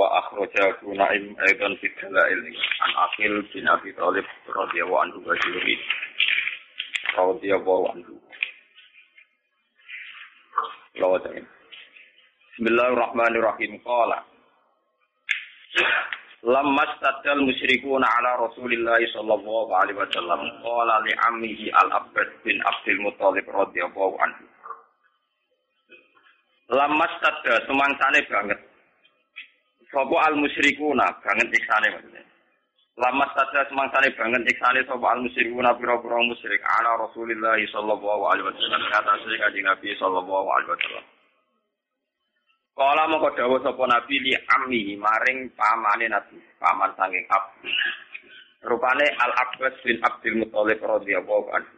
wa akhraja Naim aidan fi dalail an Aqil bin Abi Thalib radhiyallahu anhu wa juri radhiyallahu anhu. Lawatin. Bismillahirrahmanirrahim. Qala Lamma stadal musyrikuna ala Rasulillah sallallahu alaihi wasallam qala li ammihi al-Abbad bin Abdul Muthalib radhiyallahu anhu Lamas tada semangsane banget. Sopo al musyrikuna banget iksane maksudnya. Lamas tada semangsane banget iksane sopo al musyrikuna pira-pira musyrik ala Rasulillah sallallahu alaihi wasallam kata sing kanjeng Nabi sallallahu alaihi wasallam. Kala mongko dawuh sapa Nabi li ammi maring pamane Nabi, paman saking Ab. Rupane Al Abbas bin Abdul Muthalib radhiyallahu anhu.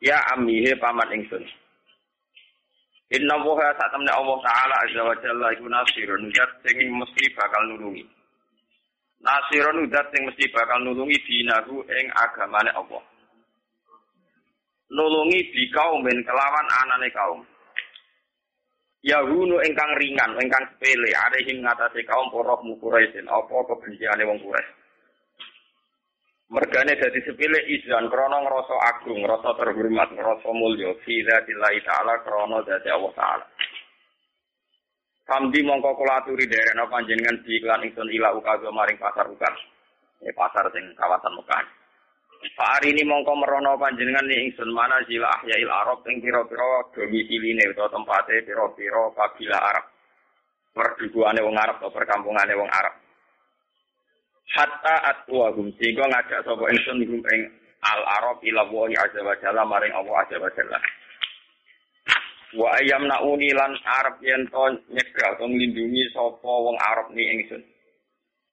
Ya ammi he paman ingsun. Inna woha saat temen Allah Ta'ala Azza wa Jalla iku nasirun Udat sing mesti bakal nulungi. Nasirun udat sing mesti bakal nulungi Dinahu ing agamane Allah. Nulungi di kaum ben kelawan anane kaum. Yahunu ingkang ringan, ingkang sepele, arehim ngatasi kaum poroh mukuraisin, apa kebenciane wong Quraisy. Mergane dadi sepile izan krana ngrasa agung, ngrasa terhormat, ngrasa mulya fi dzatillahi taala krana dzati Allah taala. Kamdi mongko kula aturi derena panjenengan di iklan ingsun ila ukaga maring pasar ukan. Ya pasar sing kawasan Mekah. Hari ini mongko merono panjenengan ni ingsun mana jila ahyail Arab ing pira-pira domisiline utawa tempate pira-pira kabilah Arab. Perdukuane wong Arab atau perkampungane wong Arab hatta atwahum sehingga ngajak sapa ingsun hum ing al arab ila wa azza wa jalla maring Allah azza wa jalla. Wa ayam nauni lan arab yen to nyegah to nglindungi sapa wong arab ni ingsun.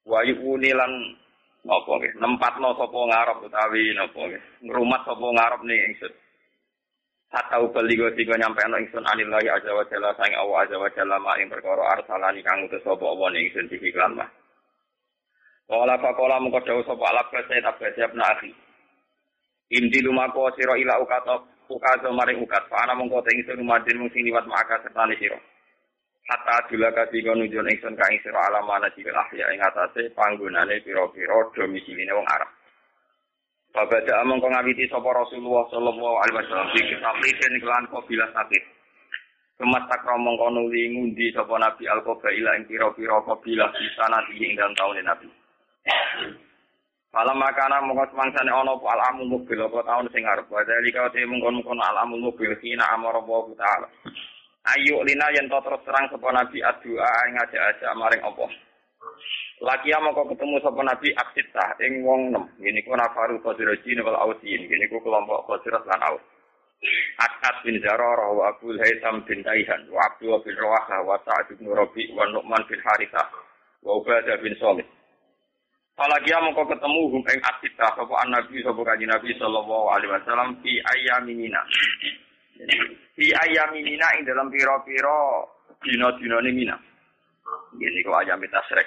Wa yuni lan napa nggih nempatno sapa wong arab utawi napa nggih ngrumat sapa wong arab ni ingsun. Hatta ubali go tiga nyampe ana ingsun anillahi azza wa jalla sang Allah azza wa jalla maring perkara arsalani kang utus sapa Allah ni ingsun dikiklan mah Kala fakola mengko dawuh sapa alab kese tabes siap nahi. Indi lumako sira ila ukata ukazo maring ukat. Ana mengko te ingsun madin mung sing maka sertane sira. Hatta adula kati kono nunjuk ingsun ka ing sira alam ana cil ahya ing atase panggonane pira-pira domisiline wong Arab. Babada mengko ngawiti sapa Rasulullah sallallahu alaihi wasallam iki taklifin kelan kabilah sakit. Kemas takramong kono ngundi sapa Nabi al-Qabaila ing pira-pira kabilah bisa nanti ing dalam tahun Nabi. Malam makanan mongko semangsane ana apa alamu mobil apa taun sing arep. Wa dalika te mongkon-mongkon alamu mobil kina amara Allah taala. Ayo lina yen to terus terang sapa nabi adua ngajak-ajak maring apa. Laki mongko ketemu sapa nabi aksita ing wong nem. Ngene ku nafaru qadirajin wal ausin. Ngene ku kelompok qadirat lan aus. Akad bin Zararah wa Abdul Haitham bin Taihan wa Abdul bin Rawahah wa Sa'ad bin Rabi wa Nu'man bin Harithah wa Ubadah bin Salih. Apalagi mongko ketemu hum ing asita sapa Nabi sapa kanjeng Nabi sallallahu alaihi wasallam fi ayyaminina. Fi ayyaminina ing dalam pira-pira dina-dinane Mina. Ini kok ayam tasrek.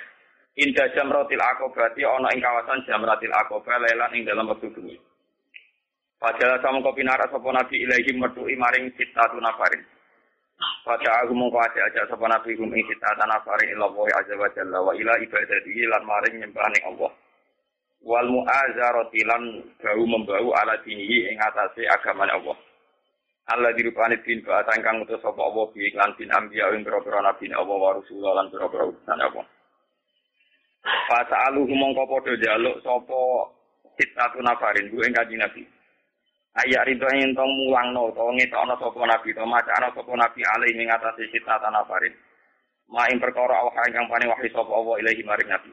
Inda jamratil akobati ana ing kawasan jamratil akobah lelan ing dalam wektu bengi. Padahal sama kopi nara sapa Nabi ilahi metuhi maring sitatu nafarin. Pada aku mongko aja-aja sapa nabi kum ing kita tanah fari ila wa azza wa wa ila ibadati lan maring nyembahane Allah. Wal mu'azarati lan bau membau ala dinihi ing atase agamane Allah. Allah dirupani bin ba'atan kang utus sapa Allah bi iklan bin anbiya ing pira-pira nabi Allah wa rasulullah lan pira-pira utusan Allah. Fasa'aluhu mongko padha jaluk sapa sitatu nafarin ku ing kanjeng Nabi. Ayat rinto ing tong mulangno to ngetokno sapa nabi to macana sapa nabi alih ing atase sita tanafarin. Ma ing perkara awah ingkang pane wahyu sapa Allah ilahi maring nabi.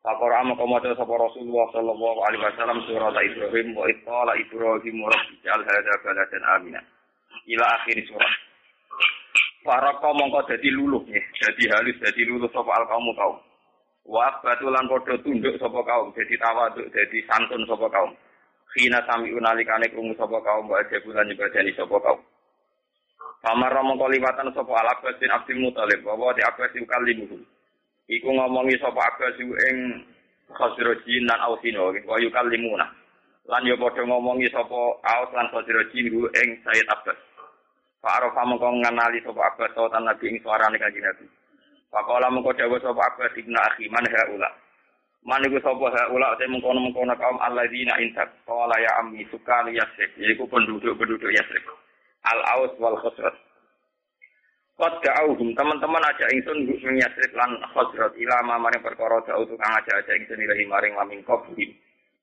Pakora ama komodo sapa Rasulullah sallallahu alaihi wasallam surah Ibrahim wa ittala Ibrahim rabbi jal hadza baladan amina. Ila akhir surah. Faraka mongko dadi luluh ya, dadi halus dadi luluh sapa al kaum. Wa batulan padha tunduk sapa kaum, dadi tawaduk, dadi santun sapa kaum. Khina sami unalikane krungu sapa kaum, wa aja bulan ibadani sapa kaum. Pamar mongko liwatan sapa Al-Abbas bin Abdul Muthalib, wa di Abbas kalimuhu. Iku ngomongi sapa Abbas ing Khosrojin lan Ausino, wa yukallimuna. Lan yo padha ngomongi sapa Aus lan Khosrojin ing Sayyid Abbas. Pak Arafah mongko ngenali sapa Abbas sautan Nabi ing suarane kanjeng Nabi. Pakola mengko dawuh sapa Abbas ibnu akhi man haula. Man iku sapa haula te mengkono-mengkono kaum alladzina intak qala ya ammi sukan yasrib yaiku penduduk-penduduk Yasrib. Al Aus wal Khosrot. Qad da'auhum teman-teman aja ingsun ing Yasrib lan Khosrot ila maring perkara da'u tukang aja aja ingsun ilahi maring laming qablihim.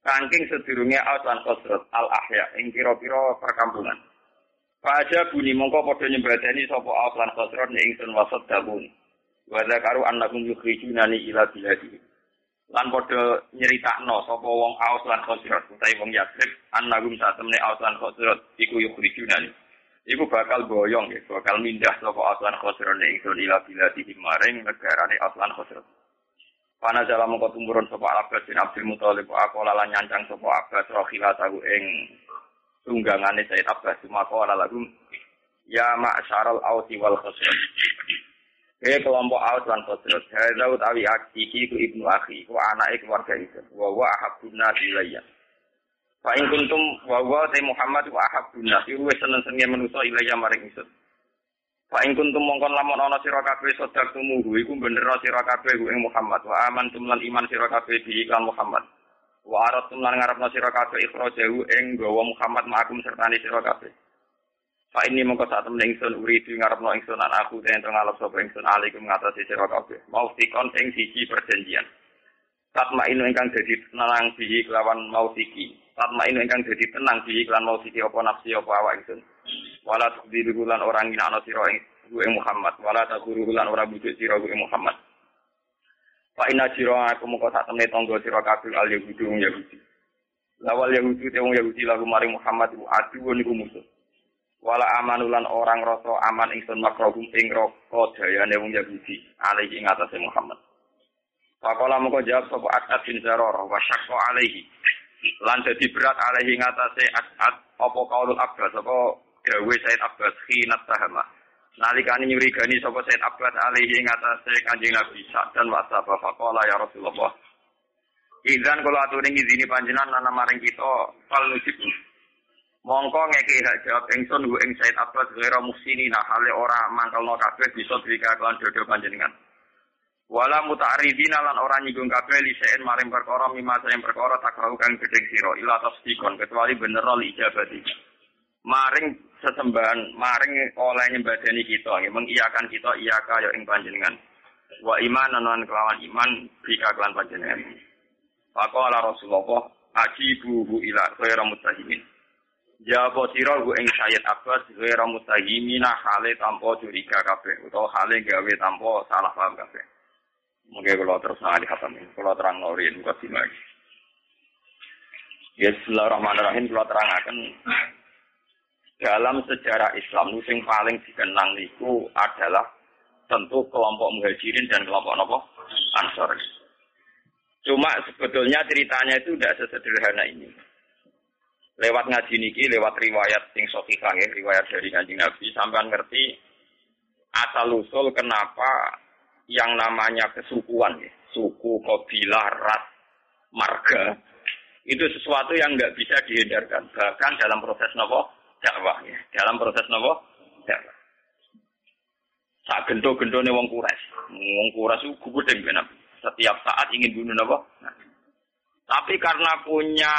Kangking sedurunge Aus lan Khosrot al ahya ing pira-pira perkampungan. Pak aja buni mongko padha nyembadani sapa Aus lan Khosrot ning ingsun wasat dabuni. Wa zakaru annakum yukhrijunani ila biladi. Lan padha nyeritakno sapa wong Aus lan Khazraj utawi wong Yatsrib annahum satemene Aus lan Khazraj iku yukhrijunani. Iku bakal boyong ya, bakal mindah sapa Aus lan Khazraj ing ila biladi maring negarane Aus lan Khazraj. Pana jala mongko tumurun sapa Abbas bin Abdul Muthalib aku lan nyancang sapa Abbas rohila tahu ing tunggangane Said Abbas maka lagu ya ma'syaral ausi wal khazraj Kaya kelompok Aus lan Khosrot. Hadza utawi iki ku ibnu akhi, ku anake keluarga itu. Wa wa ahabbun nas ilayya. Fa in kuntum wa wa ta Muhammad wa ahabbun nas iku wis seneng-senenge manusa ilayya maring ingsun. Fa in kuntum mongkon lamun ana sira kabeh sedek tumuhu iku bener sira kabeh Muhammad wa amantum lan iman sira kabeh iklan Muhammad. Wa aratum lan ngarepno sira kabeh ikhrajahu ing gawa Muhammad ma'akum sertane sira. Pak ini mongko saat temen ingsun uridu ngarepno ingsun an aku den ngalap sapa ingsun alaikum ngatasi sira kabeh. Mau sikon ing siji perjanjian. Tatma inu ingkang dadi tenang bihi kelawan mau siki. Tatma inu ingkang dadi tenang bihi kelawan mau siki apa nafsi apa awak ingsun. Wala tukdiru lan orang ana sira ing Muhammad. Wala takuru lan ora bujuk ing Muhammad. Pak ina sira aku mongko saat temen tangga sira kabeh al Yahudi wong Yahudi. Lawal Yahudi te Yahudi lagu maring Muhammad iku adu niku musuh. Wala amanulan orang rasa aman ingsun makrohum ing roko dayane wong Yahudi alaihi ing atase Muhammad. Pakola moko jawab sapa Asad bin Zaror wa syaqqa alaihi. Lan dadi berat alaihi ing atase Asad apa kaulul Abbas apa gawe Said Abbas khinat tahama. Nalikane nyurigani sapa Said Abbas alaihi ing atase Kanjeng Nabi dan wasaba faqala ya Rasulullah. Izan kula aturi ngizini panjenengan lan maring kita fal nujib mongko ngeki hak jawab ingsun hu ing Said Abbas ghira muhsinina hale ora mangkelno kabeh bisa dika kelan dodo panjenengan. Wala muta'aridina lan ora nyinggung kabeh lisein maring perkara mimma sing perkara takrahu kang gedeng sira ila tasdikon kecuali bener li ijabati. Maring sesembahan maring oleh nyembadani kita nggih mengiyakan kita iya kaya ing panjenengan. Wa iman lan kelawan iman bika kelan panjenengan. Faqala Rasulullah ajibuhu ila ghairu mutahimin Jawab sira gue ing Sayyid Abbas ghairu mutahimina hale tanpa curiga kabeh utawa hale gawe tanpa salah paham kabeh. Mungkin kalau terus ngali khatam ini, kalau terang norin buka lagi. Ya Bismillahirrahmanirrahim, kalau akan dalam sejarah Islam sing paling dikenang niku adalah tentu kelompok muhajirin dan kelompok nopo ansor. Cuma sebetulnya ceritanya itu tidak sesederhana ini lewat ngaji niki, lewat riwayat sing sahihah ya, riwayat dari Kanjeng Nabi sampean ngerti asal usul kenapa yang namanya kesukuan ya, suku, kabilah, ras, marga itu sesuatu yang nggak bisa dihindarkan bahkan dalam proses nopo dakwah ya, dalam proses nopo dakwah. Saat gento-gento nih wong kures, wong kures itu gubudeng Nabi. Setiap saat ingin bunuh nopo. Tapi karena punya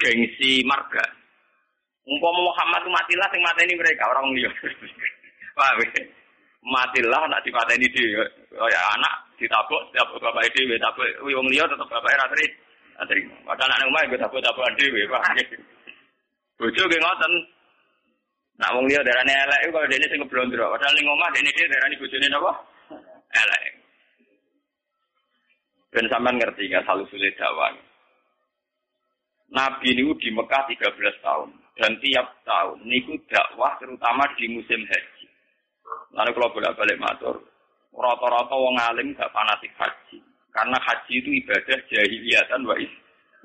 gengsi marga. Umpama Muhammad matilah sing mateni mereka orang liya. Paham ya? Matilah nak dipateni. Oh ya anak ditabuk setiap bapak dhewe tapi wong liya tetep bapak ra teri. Terima. Padahal anak omah gue tabuk-tabukan dhewe, Pak. Bojo ge ngoten. Nak wong liya darane elek kalau dene sing keblondro. Padahal ning omah dene dhewe darani bojone napa? Elek. Ben sampean ngerti nggak selalu sulit dakwah. Nabi niku di Mekah 13 tahun dan tiap tahun niku dakwah terutama di musim haji. Lalu kalau bolak balik matur, rata-rata wong alim gak fanatik haji Karena haji itu ibadah jahiliyatan wa, is,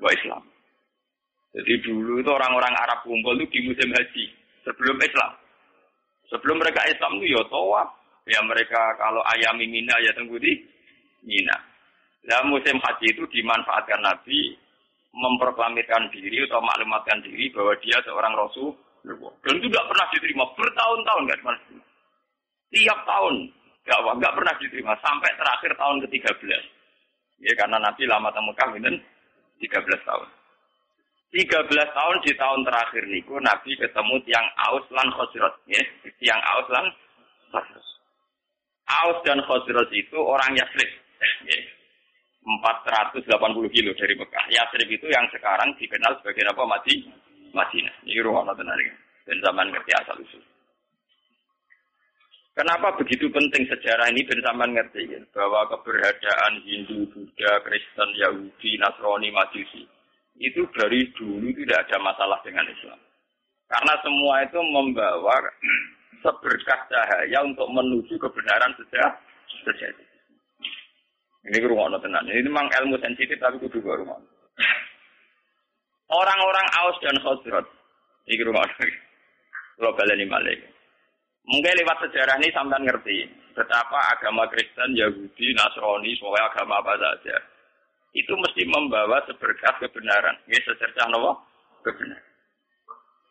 wa Islam. Jadi dulu itu orang-orang Arab kumpul itu di musim haji sebelum Islam. Sebelum mereka Islam itu ya tawaf. Ya mereka kalau ayam mina ya tunggu di Mina. Nah musim haji itu dimanfaatkan Nabi memproklamirkan diri atau maklumatkan diri bahwa dia seorang Rasul. Dan itu tidak pernah diterima bertahun-tahun nggak pernah diterima. Tiap tahun nggak nggak pernah diterima sampai terakhir tahun ke-13. Ya karena Nabi lama temu kami dan 13 tahun. 13 tahun di tahun terakhir niku Nabi ketemu tiang Aus lan Khosrot, ya. Tiang Aus lan Khosrot. Aus dan Khosrot itu orang Yasrib, ya. 480 kilo dari Mekah. Yasrib itu yang sekarang dikenal sebagai apa? Mati Madinah. Ini ruang tenar dan zaman ngerti asal usul. Kenapa begitu penting sejarah ini dan zaman ngerti ya? bahwa keberadaan Hindu, Buddha, Kristen, Yahudi, Nasrani, Majusi itu dari dulu tidak ada masalah dengan Islam. Karena semua itu membawa seberkas cahaya untuk menuju kebenaran sejak sejati. Ini rumah tenan. Ini memang ilmu sensitif tapi kudu rumah. Orang-orang Aus dan Khosrot. Ini rumah. Kalau baleni malik. Mungkin lewat sejarah ini sampai ngerti betapa agama Kristen, Yahudi, Nasrani, semua agama apa saja itu mesti membawa seberkas kebenaran. Ini secercah nopo kebenaran.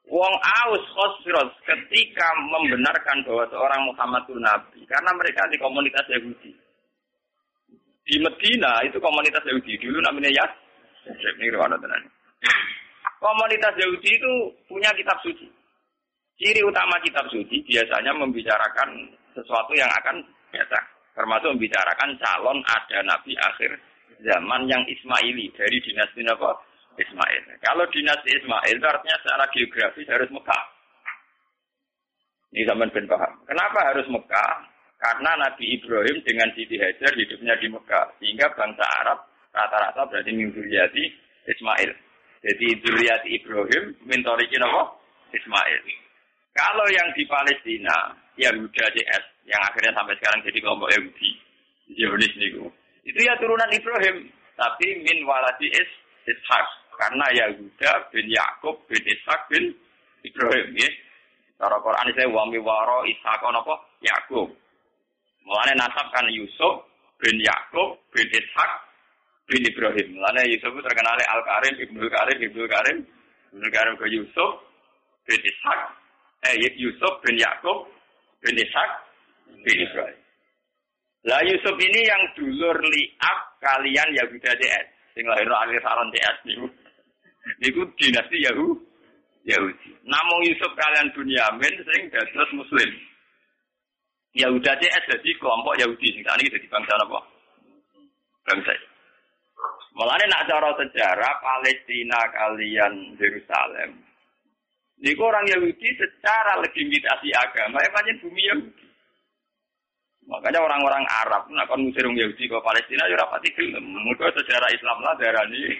Wong Aus Khosros ketika membenarkan bahwa seorang Muhammad itu Nabi karena mereka di komunitas Yahudi. Di Medina itu komunitas Yahudi dulu namanya ya. Komunitas Yahudi itu punya kitab suci. Ciri utama kitab suci biasanya membicarakan sesuatu yang akan datang. Termasuk membicarakan calon ada nabi akhir zaman yang Ismaili dari dinasti apa? Ismail. Kalau dinasti Ismail itu artinya secara geografis harus Mekah. Ini zaman ben paham. Kenapa harus Mekah? Karena Nabi Ibrahim dengan Siti Hajar hidupnya di Mekah. Sehingga bangsa Arab rata-rata berarti mimpiati Ismail. Jadi Duriati Ibrahim mintorikin apa? Ismail. Kalau yang di Palestina, Yahuda CS, yang akhirnya sampai sekarang jadi kelompok Yahudi, Zionis niku. Itu ya turunan Ibrahim, tapi min waladi is Ishak. Karena Yahuda bin Yakub bin Ishak bin Ibrahim ya. Cara Quran saya wami waro Ishak apa? Yakub. Mulane nasab kan Yusuf bin Yakub bin Ishak bin Ibrahim. Mulane Yusuf itu terkenal Al Karim, Ibnu Karim, Ibnu Karim, Ibnu Karim ke Yusuf bin Ishak eh Yusuf bin Yakub bin Ishak bin Ibrahim. Lah Yusuf ini yang dulur liab kalian Yahuda CS. Sing lahir akhir saron CS niku. Niku dinasti Yahu Yahudi. Namun Yusuf kalian Bunyamin sing dados muslim. Yahuda CS jadi kelompok Yahudi sing ini jadi bangsa apa? Bangsa. Mulane nak cara sejarah Palestina kalian Yerusalem Niku orang Yahudi secara legitimasi agama, ya banyak bumi Yahudi. Makanya orang-orang Arab nak kon ngusir Yahudi ke Palestina ya rapati gelem. Mergo sejarah Islam lah darah ini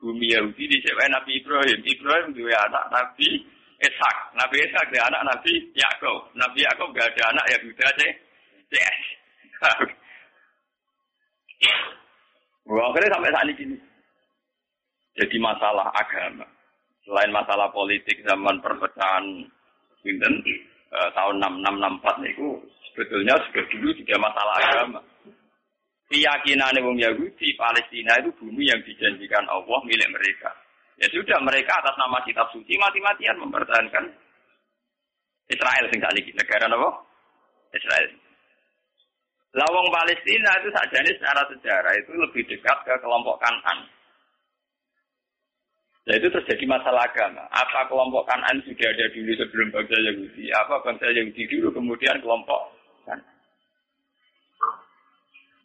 bumi Yahudi di Nabi Ibrahim. Ibrahim dua anak Nabi Ishak. Nabi Ishak dia anak Nabi Yakub. Nabi Yakub gak ada anak Yahuda aja. Yes. Wah, akhirnya sampai saat ini. Jadi masalah agama. Selain masalah politik zaman perpecahan Winten eh, tahun 6664 itu sebetulnya sudah dulu juga masalah agama. Keyakinan wong Yahudi Palestina itu bumi yang dijanjikan Allah milik mereka. Ya sudah mereka atas nama kitab suci mati-matian mempertahankan Israel sing saat ini negara apa? Israel. Lawang Palestina itu saja ini secara sejarah itu lebih dekat ke kelompok Kanan Nah itu terjadi masalah agama. Apa kelompok kanan sudah ada dulu sebelum bangsa Yahudi? Apa bangsa Yahudi dulu kemudian kelompok kanan?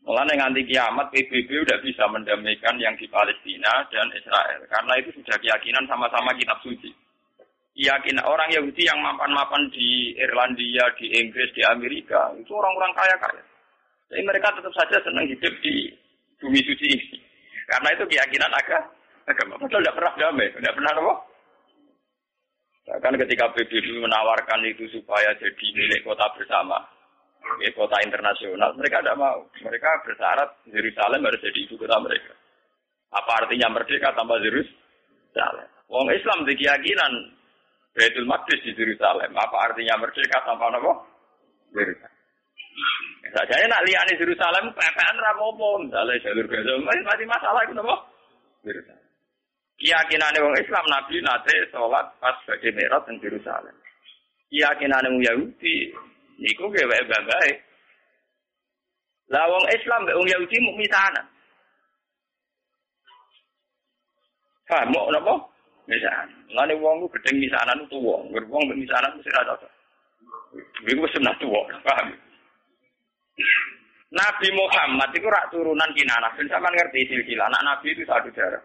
Mulai nganti kiamat PBB udah bisa mendamaikan yang di Palestina dan Israel karena itu sudah keyakinan sama-sama kitab suci. Yakin orang Yahudi yang mapan-mapan di Irlandia, di Inggris, di Amerika itu orang-orang kaya-kaya. Jadi mereka tetap saja senang hidup di bumi suci ini. Karena itu keyakinan agama agama. Padahal tidak pernah damai, tidak pernah apa? Kan ketika PBB menawarkan itu supaya jadi milik kota bersama. Ya, kota internasional. Mereka tidak mau. Mereka bersyarat Yerusalem harus jadi ibu kota mereka. Apa artinya merdeka tanpa Yerusalem? Wong Islam di keyakinan Baitul Maqdis di Yerusalem. Apa artinya merdeka tanpa apa? Yerusalem. Saja nak liane Yerusalem, pepean rapopo, misalnya jalur Gaza, masih masalah itu apa? Yerusalem. Keyakinan wong Islam Nabi nate sholat pas bagi merot di Yerusalem. Keyakinan wong Yahudi niku gawe bae. Lah wong Islam mbek wong Yahudi muk misanan. Paham mau napa? Misanan. Ngene wong ku gedeng misanan tuwa, wong mbek misanan mesti ra cocok. Iku wis sunah tuwa, paham? Nabi Muhammad itu rak turunan kinanah. Ben sampean ngerti silsilah. Anak Nabi itu satu darah.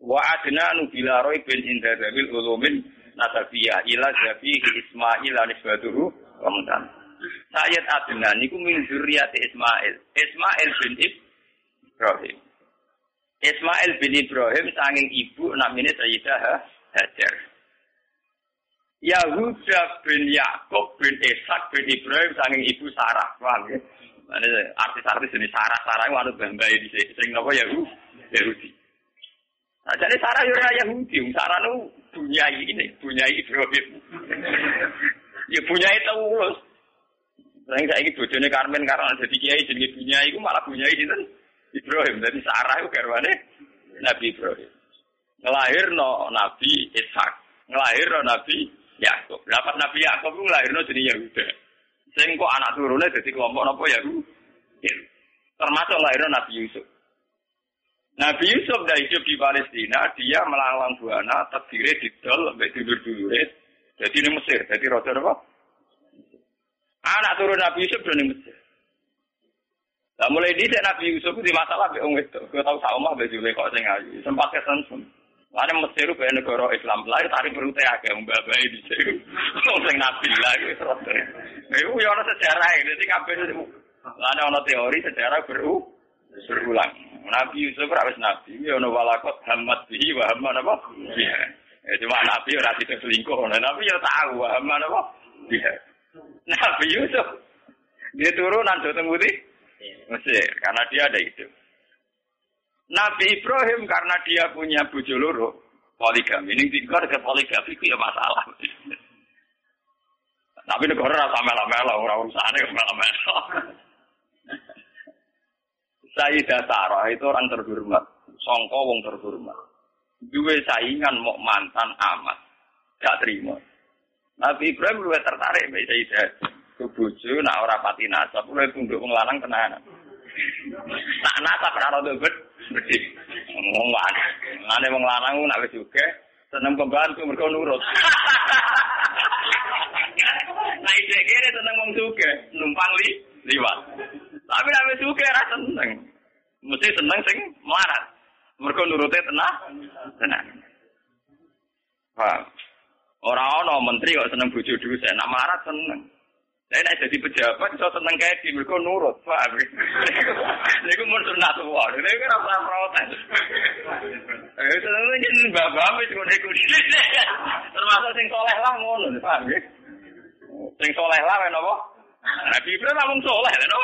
Wa adna nubila roy bin inda dawil ulumin nasabiyah ila zabihi Ismail anisbatuhu kemudian. Sayyid Adnan niku min zurriyati Ismail. Ismail bin Ibrahim. Ismail bin Ibrahim sanging ibu namanya Sayyidah Hajar. Yahuda bin Yakub bin Ishak bin Ibrahim sanging ibu Sarah. Paham ya? artis-artis ini Sarah-Sarah itu anut bambai di sini. Napa Yahudi? Yahudi. Nah, jadi Sarah ya Yahudi. Sarah itu punya ini, punya Ibrahim. Ya punya itu ulus. Saya ini bojone Carmen karena jadi kiai jadi punya itu malah punya itu Ibrahim. Jadi Sarah itu karwane Nabi Ibrahim. Ngelahir no Nabi Ishak. Ngelahir no Nabi Yakub. Dapat Nabi Yakub itu ngelahir no jadi Yahuda. Sing kok anak turunnya jadi kelompok apa ya? Termasuk lahirnya Nabi Yusuf. Nabi Yusuf dah hidup di Palestina, dia melanglang buana, terdiri di dol, sampai tidur dulu Jadi ini Mesir, jadi roda apa? Anak turun Nabi Yusuf dari Mesir. Nah, mulai di Nabi Yusuf di masalah be wong itu. Kau tahu sama be jule kok sing ayu. Sempat kesensun. Lalu Mesir be negara Islam lahir tarik perut agak mbabai di situ. Wong sing Nabi lah itu terus. Iku ya ana sejarah dadi kabeh Lalu ana teori sejarah beru berulang. Nabi Yusuf ora wis nabi, ya ana walakot hamad bihi wa hamman apa? Iya. Ya cuma nabi ora itu selingkuh, nabi ya tahu wa hamman apa? Iya. Nabi Yusuf dia turunan Joteng Putih Mesir karena dia ada itu. Nabi Ibrahim karena dia punya bojo loro poligami. Ini tinggal ke poligami itu ya masalah. Tapi negara rasa mela-mela, orang urusannya mela-mela. Sayyidah Sarah itu orang terhormat, songko wong terhormat. Dua saingan mau mantan amat, gak terima. Nabi Ibrahim lebih tertarik mbak Sayyidah. Kebuju, nak ora pati nasab, mulai tunduk ngelarang tenanan. Nak nasab ora rada bet. Ngomong wae. Ngene wong lanang nak wis juga seneng pembantu mergo nurut. Nah, ide kene seneng wong suge, numpang li liwat. Tapi nek wis suge ra seneng. Mesti seneng sing melarat. mergo nurute tenang tenang Pak ora ana menteri kok seneng bojo dhewe sak nak marah seneng. Saya nek dadi pejabat iso seneng kae di mergo nurut Pak niku mun sunat wae, niku ora usah protes. Eh seneng yen bapak wis ngene kuwi termasuk sing soleh lah ngono Pak nggih? Sing soleh lah napa Nabi Ibrahim lah mung soleh lho.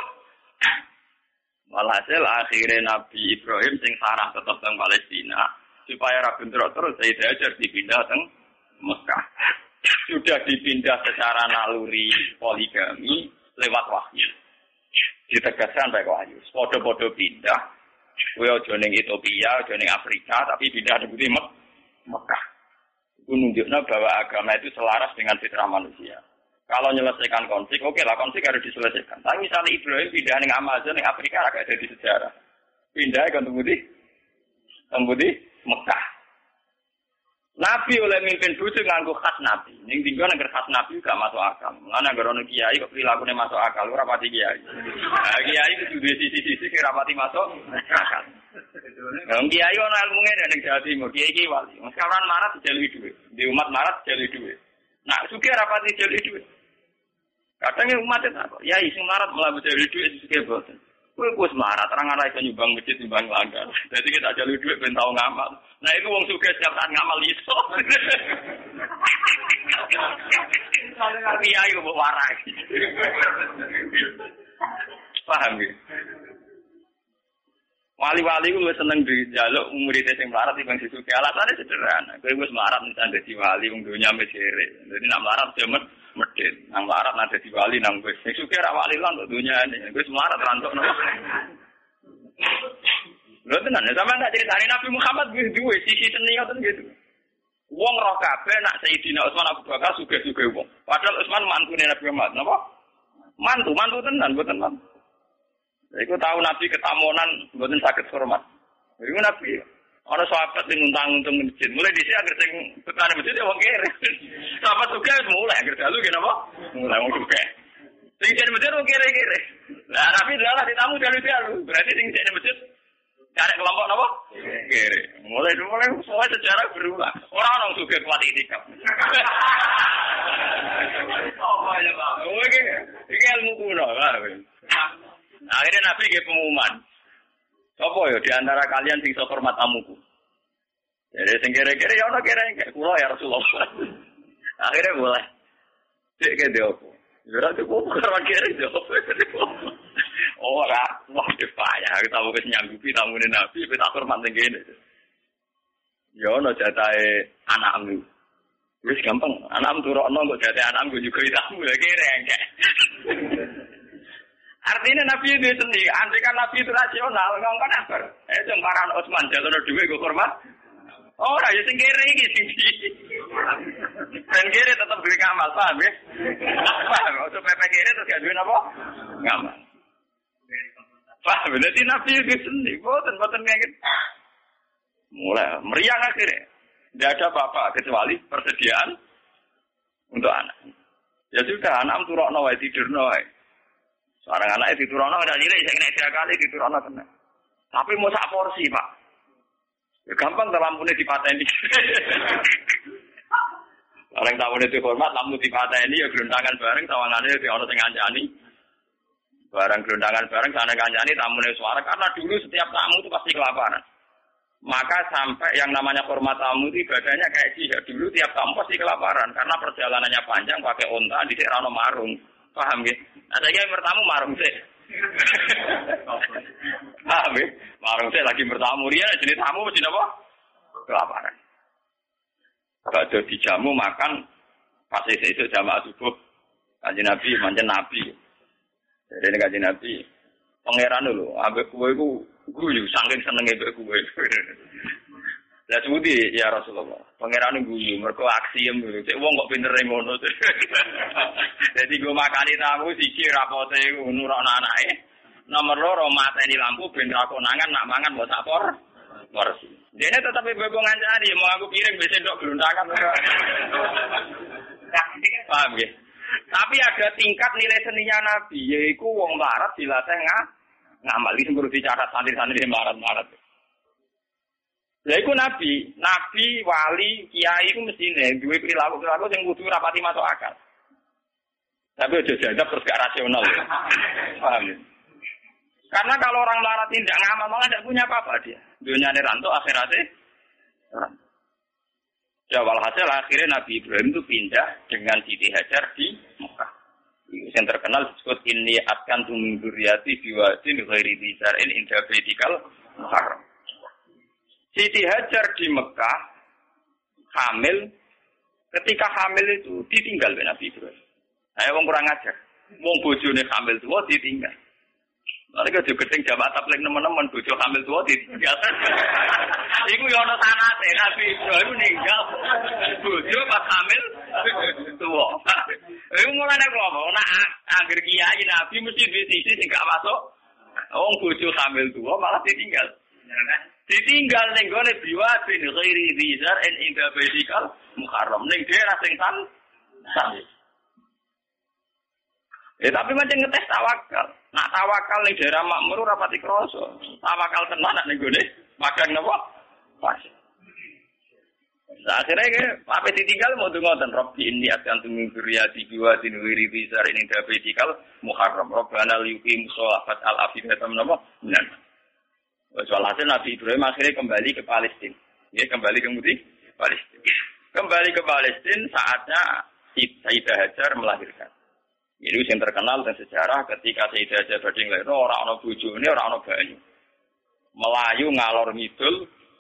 Walhasil akhirnya Nabi Ibrahim sing sarah tetap teng Palestina supaya ra bentrok terus saya diajar dipindah teng Mekah. Sudah dipindah secara naluri poligami lewat wahyu. Ditegaskan baik wahyu. Podo-podo pindah. Kue ojo Ethiopia, ojo Afrika, tapi pindah di Mek Mekah. Itu nunjuknya bahwa agama itu selaras dengan fitrah manusia. Kalau menyelesaikan konflik, oke lah konflik harus diselesaikan. Tapi misalnya Ibrahim pindah ke Amazon, ke Afrika, agak ada di sejarah. Pindah ke Tembudi, Tembudi, Mekah. Nabi oleh mimpin bujuk nganggu khas Nabi. Yang tinggal negara khas Nabi juga masuk akal. Mana negara ono kiai kok perilakunya masuk akal, lu rapati kiai. Nah, kiai itu juga sisi-sisi kira rapati masuk akal. Yang kiai ono ilmunya dari Jawa Timur, kiai kiai wali. Sekarang marah dijalui duit, di umat marah dijalui duit. Nah, suka rapati dijalui duit. Kadang umat itu apa? Ya isi marat malah mencari duit itu bosan. Kue kue semarat, terang arah itu nyumbang masjid nyumbang langgar. Jadi kita jalur duit ben tau ngamal. Nah itu wong suka setiap saat ngamal iso. Kiai kok warai. Paham ya? Wali-wali ku seneng dijaluk muridnya sing melarat di bangsi suki. Alasannya sederhana. Kowe wis melarat misalnya dadi wali wong dunya mesire. Jadi nak melarat dia met medit. Nang melarat nak dadi wali nang wis. Sing suki ra wali lan untuk dunya ini. Wis melarat rantuk nopo. Lho tenan, sama tak ceritani Nabi Muhammad wis duwe sisi seni ngoten gitu. Wong roh kabeh nak Sayyidina Utsman Abu Bakar sugih-sugih wong. Padahal Utsman mantune Nabi Muhammad, napa? Mantu, mantu tenan, mboten mantu. Iku tahu Nabi ketamunan, mboten sakit hormat. Iku Nabi Ana sahabat sing nguntang-untung masjid. Mulai dhisik agar sing betane masjid ya wong kere. Sahabat juga mulai agar dalu ki napa? Mulai wong juga. Sing jadi masjid wong kere-kere. Lah Nabi adalah ditamu dalu-dalu. Berarti sing jadi masjid cari kelompok napa? Kere. Mulai mulai semua sejarah berubah. Orang orang juga kuat itikaf. Oh ya Pak. Oh iki iki ilmu kuno. Akhirnya Nabi nggih pengumuman. Apa ya di antara kalian sing hormat tamuku? Jadi sing kere-kere ya ono kere kayak kula ya Rasulullah. Akhirnya boleh. Cek ke dia apa? Ora kok karo kere dia apa? Ora, wah payah kita mau wis nyanggupi tamune Nabi, kita hormat ning kene. Ya ono jatahe anakmu. Wis gampang, anakmu turokno kok jatahe anakmu juga tamu ya kere engke. Artinya Nabi itu sendiri, andai kan Nabi itu rasional, ngomong kan apa? Eh, jengkaran Osman, jalur duit gue hormat. Oh, ya sing kere iki sing Dan kere tetap duwe ngamal, paham ya? Paham, untuk pepe kere terus gak apa? Ngamal. Paham, berarti Nabi itu sendiri, boten, boten kayak gitu. Mulai, meriang akhirnya. Tidak ada bapak kecuali persediaan untuk anak. Ya sudah, anak turokno wae tidurno wae. Seorang anak itu turun ada nilai, saya kena kali di turun kena. Tapi mau sak porsi pak. Ya, gampang dalam punya di ini. Orang tamu itu hormat, lampu di ini ya gelundangan bareng, tawangannya di orang tengah jani. Barang gelundangan bareng, sana kanjani, tamunya suara. Karena dulu setiap tamu itu pasti kelaparan. Maka sampai yang namanya hormat tamu itu ibadahnya kayak jihad. Dulu tiap tamu pasti kelaparan. Karena perjalanannya panjang, pakai onta, di Serano Marung. Paham ya? Ada yang bertamu marung sih. Paham ya? Marung sih lagi bertamu dia jadi tamu mesti apa? Kelaparan. Kalau di jamu makan pasti itu jamaah subuh. Kaji Nabi, manjen Nabi. Jadi ini kaji Nabi. Pangeran dulu, ambek kue ku guyu, saking senengnya ambek kue. Lah sebuti ya Rasulullah. Pangeran guyu, mereka aksi yang dulu. Cek wong kok pinter ngono. Jadi gue makani tamu siji rapote nurok anake. Nomor loro mateni lampu ben ra konangan nak mangan mbok sapor. Porsi. Dene tetap ibu ngancani mau aku piring bisa dok gelundangan. Paham ya? Tapi ada tingkat nilai seninya Nabi, yaitu wong barat dilatih ngah ngamal. Ini perlu dicatat santri-santri barat-barat. Ya iku nabi, nabi, wali, kiai iku mestine duwe perilaku-perilaku sing kudu rapati masuk akal. Tapi aja jadap terus gak rasional. Paham ya? Karena kalau orang melarat tidak ngamal malah tidak punya apa-apa dia. Dunia ini rantu, akhiratnya. Ya walhasil akhirnya Nabi Ibrahim itu pindah dengan Siti Hajar di Mekah. Yang terkenal disebut ini akan tuming duriati biwasin ghairi bisarin indah bedikal muharram. Siti Hajar di Mekah hamil, ketika hamil itu ditinggal oleh Nabi Ibrahim. Saya wong kurang ajar. Wong bojone hamil tua ditinggal. Lalu kalau gedeng jamaah tablik teman-teman bojo hamil tua ditinggal. Iku ya ana sanate Nabi Ibrahim ninggal bojo pas hamil tua. Iku mulane ngomong nek anggere kiai Nabi mesti di sisi sing gak masuk. Wong bojo hamil tua malah ditinggal. Ditinggal ning gone biwadin ghairi dzar en inda baitikal muharram ning daerah sing tan Eh tapi macam ngetes tawakal. Nak tawakal ning daerah makmur ora pati krasa. Tawakal tenan nek gone magang napa? Pas. Akhirnya ke, apa ditinggal mau tunggu dan Robbi ini akan tunggu kuriati biwa di wiri bizar ini dapetikal muharram. Robbana liuki musolafat al afidatam nama. Nah, Soal hasil Nabi Ibrahim akhirnya kembali ke Palestina. Ya, kembali ke Muti, Palestina. Kembali ke Palestina saatnya Sayyidah Hajar melahirkan. Ini yang terkenal dan sejarah ketika Sayyidah Hajar badhe nglahirno orang ana bojone, ora ana banyu. Melayu ngalor ngidul,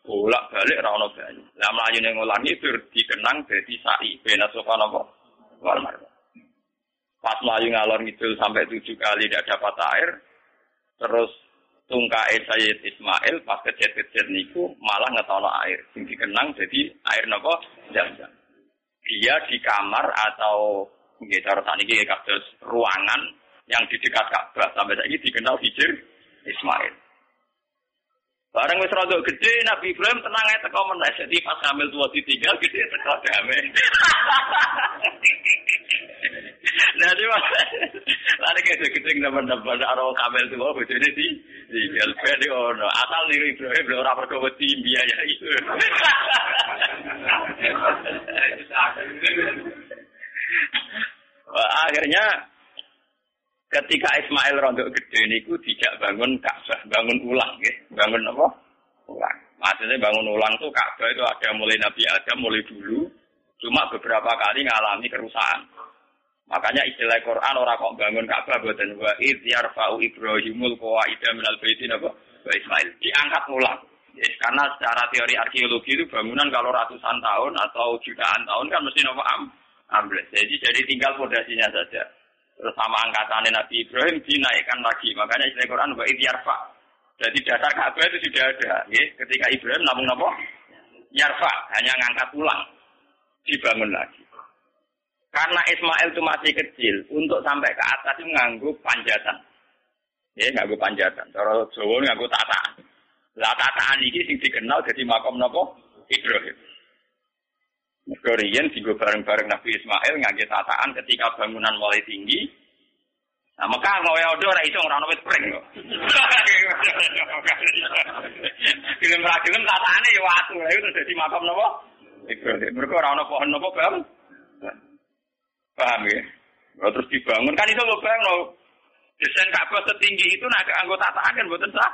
bolak-balik ora ana banyu. Lah melayu ning ngalor ngidul dikenang dadi sa'i bena sofa napa? Wal marwah. Pas melayu ngalor ngidul sampai tujuh kali tidak dapat air, terus tungkae Sayyid Ismail pas kecil-kecil niku malah ngetono air. Sing dikenang jadi air napa? Jam-jam. Dia di kamar atau Nggih cara sakniki kados ruangan yang di dekat Ka'bah sampai saiki dikenal Hijir Ismail. Barang wis rada gede Nabi Ibrahim tenang ae teko pas hamil tua ditinggal gede teko damai. Nah, di mana? Lari ke gede nambah-nambah karo kamel tua bojone di tinggal ben ono. Asal niru Ibrahim lho ora perkara wedi biaya itu. akhirnya ketika Ismail rontok gede niku tidak bangun Ka'bah, bangun ulang ya. Bangun apa? Ulang. Maksudnya bangun ulang tuh Ka'bah itu ada mulai Nabi Adam mulai dulu, cuma beberapa kali ngalami kerusakan. Makanya istilah Quran orang kok bangun Ka'bah buatan wa id yarfa'u Ibrahimul qawaida minal baitin apa? Wa Ismail diangkat ulang. Ya, karena secara teori arkeologi itu bangunan kalau ratusan tahun atau jutaan tahun kan mesti nopo am ambles. Jadi jadi tinggal fondasinya saja. Terus sama angkatan Nabi Ibrahim dinaikkan lagi. Makanya istilah Quran wa yarfa. Jadi dasar Ka'bah itu sudah ada. Ya. Ketika Ibrahim namun apa? Yarfa, hanya ngangkat ulang. Dibangun lagi. Karena Ismail itu masih kecil, untuk sampai ke atas itu nganggu panjatan. Ya, nganggu panjatan. Cara Jawa nganggu tataan. Lah tataan ini sing dikenal jadi makom nopo Ibrahim. Mereka tinggal bareng-bareng Nabi Ismail ngaji tataan ketika bangunan mulai tinggi. Nah, maka mau ya udah itu orang wit pring kok. Film film tataane ya lha itu dadi makam napa? Ibrahim. Mereka orang pohon napa paham? Paham ya? Terus dibangun kan itu lo bang lo desain Ka'bah setinggi itu nak anggota tataan kan buatan sah.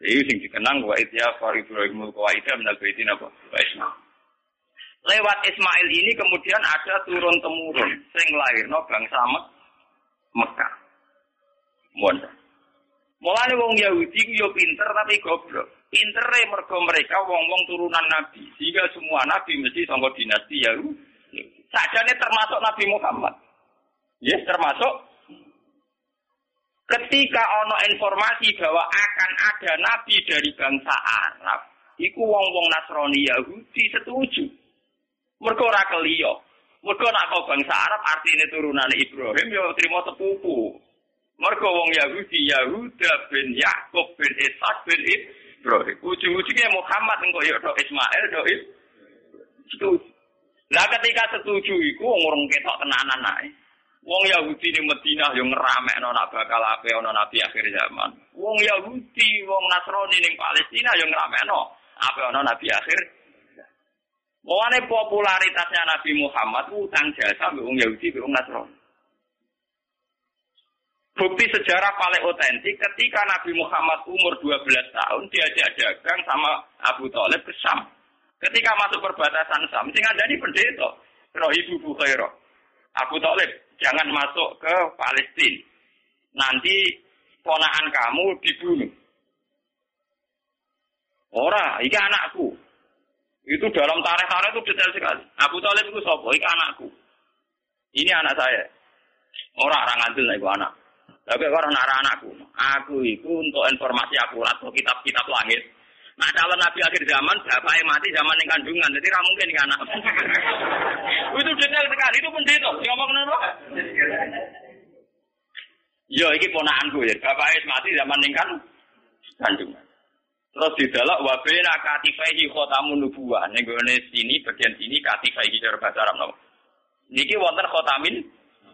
Ini sing dikenang wa itya fa Ibrahimul qawaida minal baitin apa? Wa. Lewat Ismail ini kemudian ada turun temurun sing no bangsa Mek Mekah. Mohon. Mulane wong Yahudi yo pinter tapi goblok. Pintere mergo mereka wong-wong turunan Nabi. Sehingga semua Nabi mesti sangka dinasti Yahudi. Sajane termasuk Nabi Muhammad. Yes, termasuk ketika ono informasi bahwa akan ada nabi dari bangsa Arab, iku wong-wong Nasrani Yahudi setuju. Mergo ora keliyo. Mergo nak bangsa Arab artinya turunan Ibrahim ya terima sepupu. Mergo wong Yahudi Yahuda bin Yakub bin Ishak bin Ibrahim. Ujung-ujungnya Muhammad engko ya Ismail do Setuju. Lah ketika setuju iku wong urung ketok tenanan ae. Wong Yahudi di Madinah yang ngeramekno nak bakal ape ana nabi akhir zaman. Wong Yahudi, wong Nasrani ning Palestina yang ngeramekno ape ana nabi akhir Mulane popularitasnya Nabi Muhammad utang jasa mbek wong Yahudi mbek wong Nasrani. Bukti sejarah paling otentik ketika Nabi Muhammad umur 12 tahun diajak dagang sama Abu Thalib ke Sam. Ketika masuk perbatasan Sam, sing ngandani pendeta, Rohibu Bukhaira. Abu Thalib, jangan masuk ke Palestina. Nanti ponakan kamu dibunuh. Ora, ini anakku. Itu dalam tarikh-tarikh itu detail sekali. Abu Talib itu sopo, ini anakku. Ini anak saya. Orang orang ngantil lah itu anak. Tapi orang arah anakku. Aku itu untuk informasi akurat kitab-kitab langit. Nah kalau Nabi akhir zaman, bapak yang mati zaman yang kandungan, jadi tidak mungkin ini anak. itu detail sekali, itu pendeta. Ngomong kenapa? Yo, ini ponaanku ya. Bapak yang mati zaman yang kandungan. Terus di dalam wabena katifaihi khotamun nubuah. Nih gue sini bagian sini katifaihi cara bahasa Arab nopo. Niki wonten khotamin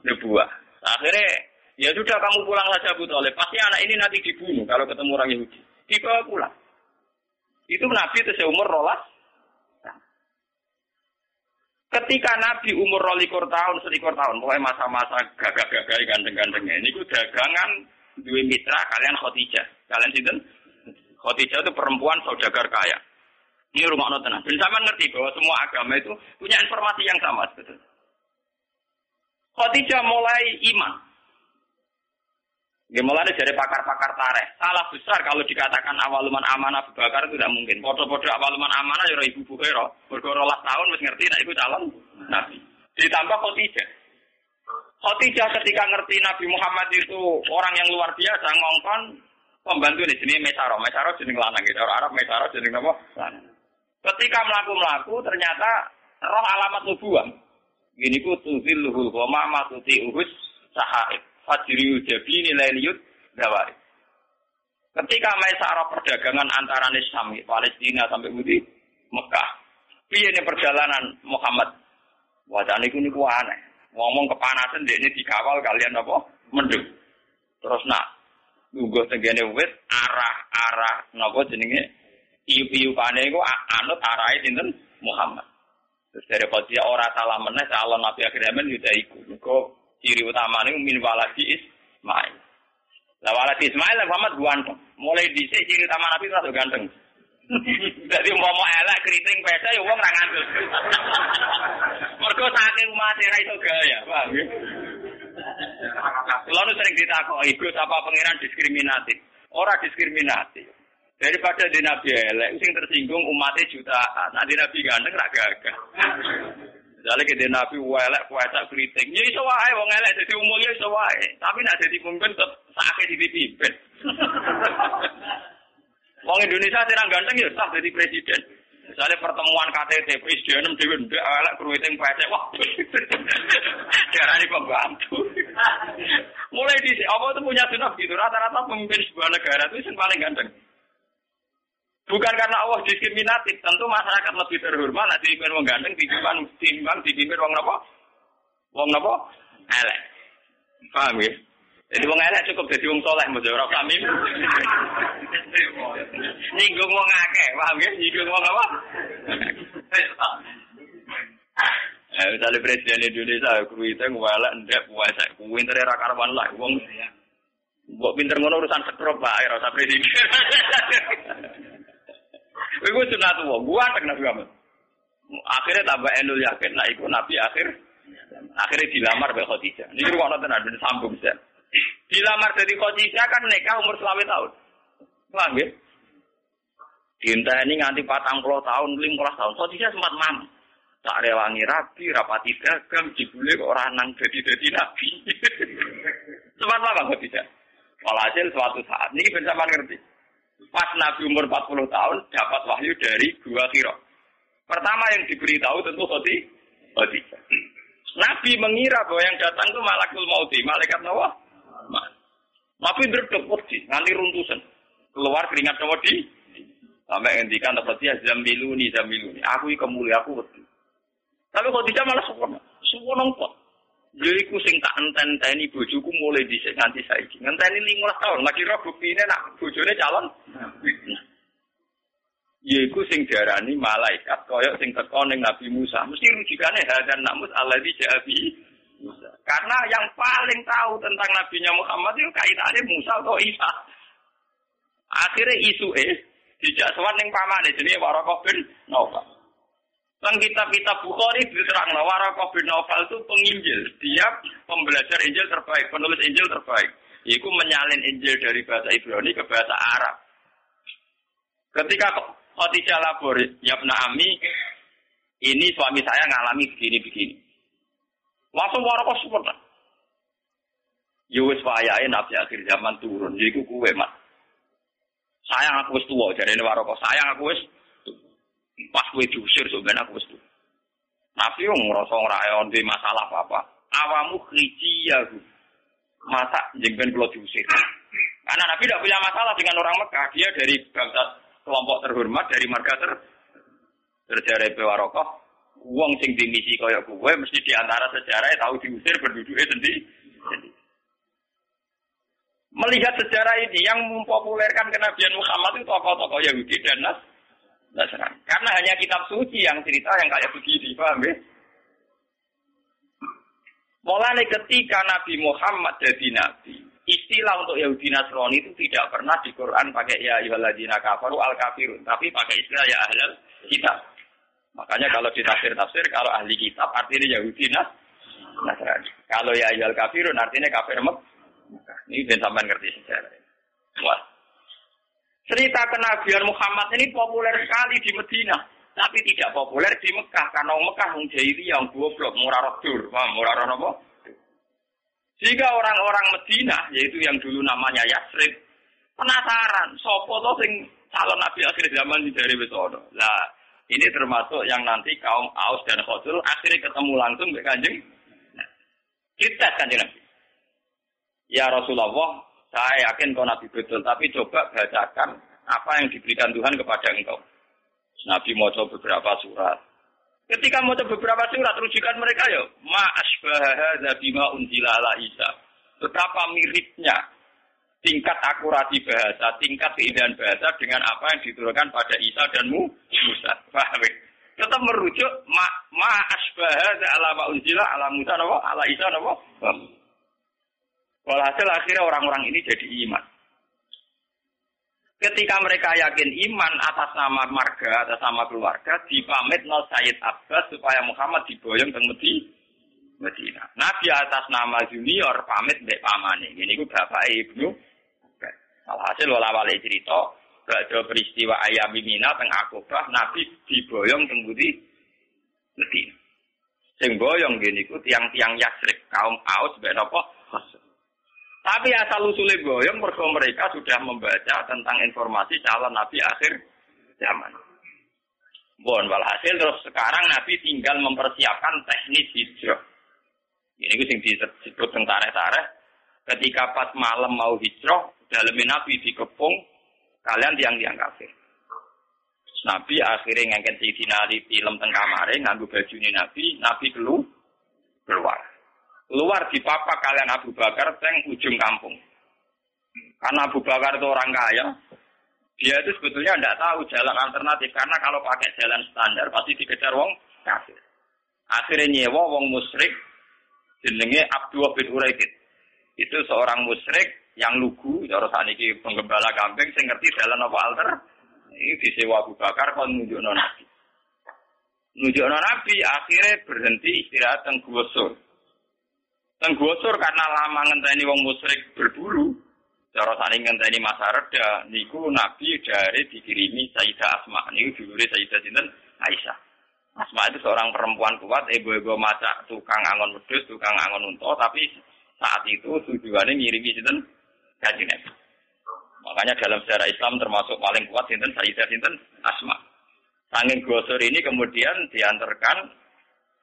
nubuah. Akhirnya ya sudah kamu pulang saja Bu Thalib. Pasti anak ini nanti dibunuh kalau ketemu orang Yahudi. Dibawa pulang. Itu Nabi itu seumur rolas. Ketika Nabi umur rolikur tahun, selikur tahun, pokoknya masa-masa gagah-gagah gandeng-gandengnya, ini dagangan dua mitra kalian Khotijah. Kalian sinten? Khadijah itu perempuan saudagar kaya. Ini rumah tenang. Dan sama ngerti bahwa semua agama itu punya informasi yang sama. Khadijah mulai iman. Ya mulai dari pakar-pakar tareh. Salah besar kalau dikatakan awaluman amanah Abu Bakar itu tidak mungkin. Foto-foto awaluman amanah ya ibu Bukhara. Berkorolah tahun masih ngerti nah itu calon nabi. Ditambah Khadijah. Khadijah ketika ngerti Nabi Muhammad itu orang yang luar biasa ngongkon pembantu di sini Mesaro. Mesaro jenis lanang gitu. Orang Arab Mesaro jenis apa? Ketika melaku-melaku ternyata roh alamat nubuah. Gini ku tuzilluhul goma ma uhus sahaib. Fajriyu jabi nilai liut dawari. Ketika Maisarah perdagangan antara Nisam, Palestina sampai Budi, Mekah. Piye ini perjalanan Muhammad? Wajah ini niku aneh. Ngomong kepanasan dia ini dikawal kalian apa? Mendung. Terus nak nunggu tenggene wit arah-arah napa jenenge iu-iu pane iku anut arahe sinten Muhammad. Terus dari Khadijah ora salah meneh calon Nabi akhir zaman juga ikut. Mergo ciri utama ini min waladi Ismail. Lah waladi Ismail Muhammad ganteng. Mulai dhisik ciri utama Nabi rada ganteng. Jadi mau mau elek keriting pesa ya wong ra ngandel. Mergo saking umat ra iso gaya, paham ya? Lalu sering ditakoki, Gus apa pangeran diskriminatif? Ora diskriminatif. Daripada di Nabi elek, sing tersinggung umatnya jutaan. Nanti Nabi ganteng ra gagah. Misalnya kita Nabi welek puasa keriting, ya iso wae wong elek jadi umumnya iso wae. Tapi nak jadi pemimpin tetap sakit di pimpin. Wong Indonesia tidak ganteng ya sah jadi presiden. Misalnya pertemuan KTT presiden dewi ndek elek keriting pesek wah. Darani pembantu. Mulai di apa itu punya sunah gitu. Rata-rata pemimpin sebuah negara itu yang paling ganteng. Bukan karena Allah diskriminatif, tentu masyarakat lebih terhormat nak dipimpin wong ganteng ditimbang timbang dipimpin wong napa? Wong napa? Elek. Paham ya? Jadi wong elek cukup jadi wong soleh mau ora kami. Nyinggung wong akeh, paham ya? Nyinggung wong apa? Eh, misalnya presiden Indonesia, kuwi itu ngwalek ndek puasa, kuwi entere ra karuan lah wong. Mbok pinter ngono urusan sekrop Pak, ora usah presiden. Iku sunat wong, gua tak Nabi Muhammad. Akhirnya tambah enul yakin, nah iku Nabi akhir akhirnya dilamar oleh Khadijah. Ini rumah nonton ada sambung bisa. Dilamar dari Khadijah kan nikah umur selama tahun. Paham ya? Dinta ini nganti patang puluh tahun, lima tahun. Khadijah sempat mam. Tak rewangi rabi, rapati dagang, jibule orang nang jadi-jadi nabi. sempat lama Khadijah. Walhasil suatu saat, ini bersama ngerti. Pas Nabi umur 40 tahun dapat wahyu dari dua kiro. Pertama yang diberitahu tentu Khoti. Khoti. Nabi mengira bahwa yang datang itu malakul mauti, malaikat Nawa. Nabi berdek wedi, nanti runtusan. Keluar keringat Nawa di. Sampai ngendikan Khotijah zamiluni zamiluni. Aku iki kemulia aku wedi. Tapi Khotijah malah sempurna. Sempurna kok. Jadi sing tak enten-enteni bojoku mulai dhisik nganti saiki. Ngenteni 15 tahun, lagi roh buktine nak bojone calon. Yaiku sing diarani malaikat koyok sing teko ning Nabi Musa. Mesti rujukane hadan namus alladzi ja'i Musa. Karena yang paling tahu tentang nabinya Muhammad itu kaitannya Musa atau Isa. Akhirnya isu eh dijak sowan ning pamane jenenge Warokoh bin Naufal. Tentang kitab-kitab Bukhari diterang Warokoh bin Naufal itu penginjil. Dia pembelajar Injil terbaik, penulis Injil terbaik. Yaitu menyalin Injil dari bahasa Ibrani ke bahasa Arab. Ketika Khadijah labor, ya Ami, ini suami saya ngalami begini-begini. Langsung Warokoh sempurna. Ya wis wayahe nabi akhir zaman turun. Jadi kuwe, Mas. Sayang aku wis jadi ini Warokoh. Sayang aku wis pas kowe diusir sebenarnya aku tuwa. Nabi yang ngerasa ngerayon di masalah apa-apa. Awamu khijiyahu. Masa jengben kalau diusir. Karena Nabi tidak punya masalah dengan orang Mekah. Dia dari bangsa kelompok terhormat, dari marga ter terjare Bewarokoh. Uang sing dimisi koyok gue mesti di antara sejarah tahu diusir berduduknya sendiri. Melihat sejarah ini yang mempopulerkan kenabian Muhammad itu tokoh-tokoh Yahudi dan Nasrani. Karena hanya kitab suci yang cerita yang kayak begini, paham ya? Mulai ketika Nabi Muhammad jadi Nabi, istilah untuk Yahudi Nasrani itu tidak pernah di Quran pakai ya ayyuhalladzina kafaru al kafirun, tapi pakai istilah ya ahlal kitab. Makanya kalau di tafsir-tafsir kalau ahli kitab artinya Yahudi Nasrani. Kalau ya ayyuhal kafirun artinya kafir Mek. Ini ben sampean ngerti sejarah. Wah. Cerita kenabian Muhammad ini populer sekali di Medina, tapi tidak populer di Mekah karena Mekah wong yang goblok, murah rodur, murah apa? Jika orang-orang Medina, yaitu yang dulu namanya Yasrib, penasaran, sopo to sing calon nabi akhir zaman dari Besodo. Lah, ini termasuk yang nanti kaum Aus dan Khosul akhirnya ketemu langsung dengan kanjeng. Nah, kita kanjeng Nabi. Ya Rasulullah, saya yakin kau Nabi betul, tapi coba bacakan apa yang diberikan Tuhan kepada engkau. Nabi mau coba beberapa surat. Ketika mau beberapa surat rujukan mereka ya, ma asbaha bima ala Isa. Betapa miripnya tingkat akurasi bahasa, tingkat keindahan bahasa dengan apa yang diturunkan pada Isa dan Musa. Paham ya? Tetap merujuk ma, ma asbaha ala ma ala Musa napa ala Isa napa. Walhasil akhirnya orang-orang ini jadi iman. Ketika mereka yakin iman atas nama marga, atas nama keluarga, dipamit no Sayyid Abbas supaya Muhammad diboyong ke Medina. Nabi atas nama junior pamit mbek pamane. Ini ku bapak ibnu. Alhasil wala wale cerita, ada peristiwa ayam mina teng Akobah, Nabi diboyong teng Medina. Sing boyong gini ku tiang-tiang Yasrib kaum Aus mbek napa? Tapi asal usulnya goyong, mereka mereka sudah membaca tentang informasi calon Nabi akhir zaman. Bon, walhasil terus sekarang Nabi tinggal mempersiapkan teknis hijrah. Ini yang disebut tentara-tara. Ketika pas malam mau hijrah, dalam Nabi dikepung, kalian tiang-tiang kafir. Nabi akhirnya ngangkat si Ali film tengah kamare, nganggu baju Nabi, Nabi keluar keluar di papa kalian Abu Bakar teng ujung kampung. Karena Abu Bakar itu orang kaya, dia itu sebetulnya tidak tahu jalan alternatif karena kalau pakai jalan standar pasti dikejar wong kafir. Akhirnya nyewa wong musyrik jenenge Abdullah bin Uraikid. Itu seorang musyrik yang lugu, cara saniki penggembala kambing saya ngerti jalan apa alter. Ini disewa Abu Bakar kon nunjukno Nabi. Nunjukno Nabi akhirnya berhenti istirahat teng Gusur. Tenggosor karena lama ngenteni wong musyrik berburu. Cara saling ngenteni masa reda, niku Nabi dari dikirimi Sayyidah Asma. Niku dulure Sayyidah Sinten Aisyah. Asma itu seorang perempuan kuat, ibu-ibu masak tukang angon wedus, tukang angon unta, tapi saat itu tujuannya ngirimi Sinten Kanjeng. Makanya dalam sejarah Islam termasuk paling kuat Sinten Sayyidah Sinten Asma. Sanging gosor ini kemudian diantarkan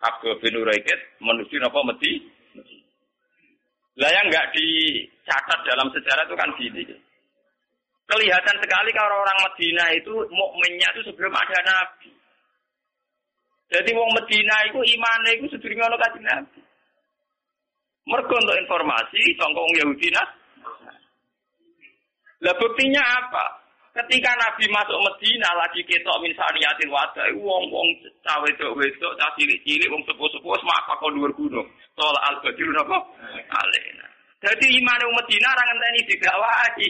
Abu bin Uraikid menuju Napa Medi lah yang nggak dicatat dalam sejarah itu kan gini. Kelihatan sekali kalau orang Medina itu mukminnya itu sebelum ada Nabi. Jadi wong Medina itu imannya itu sebelum ada Nabi. Mereka untuk informasi, songkong Yahudi nah. Lah buktinya apa? Ketika Nabi masuk Medina lagi ketok min saniyatin wadah, wong wong cawe wedok wedok, cah cilik cilik, wong sepuh sepuh, semapa kau luar gunung. Soal al badru napa? Alena. Jadi iman wong Medina orang ngenteni digawahi.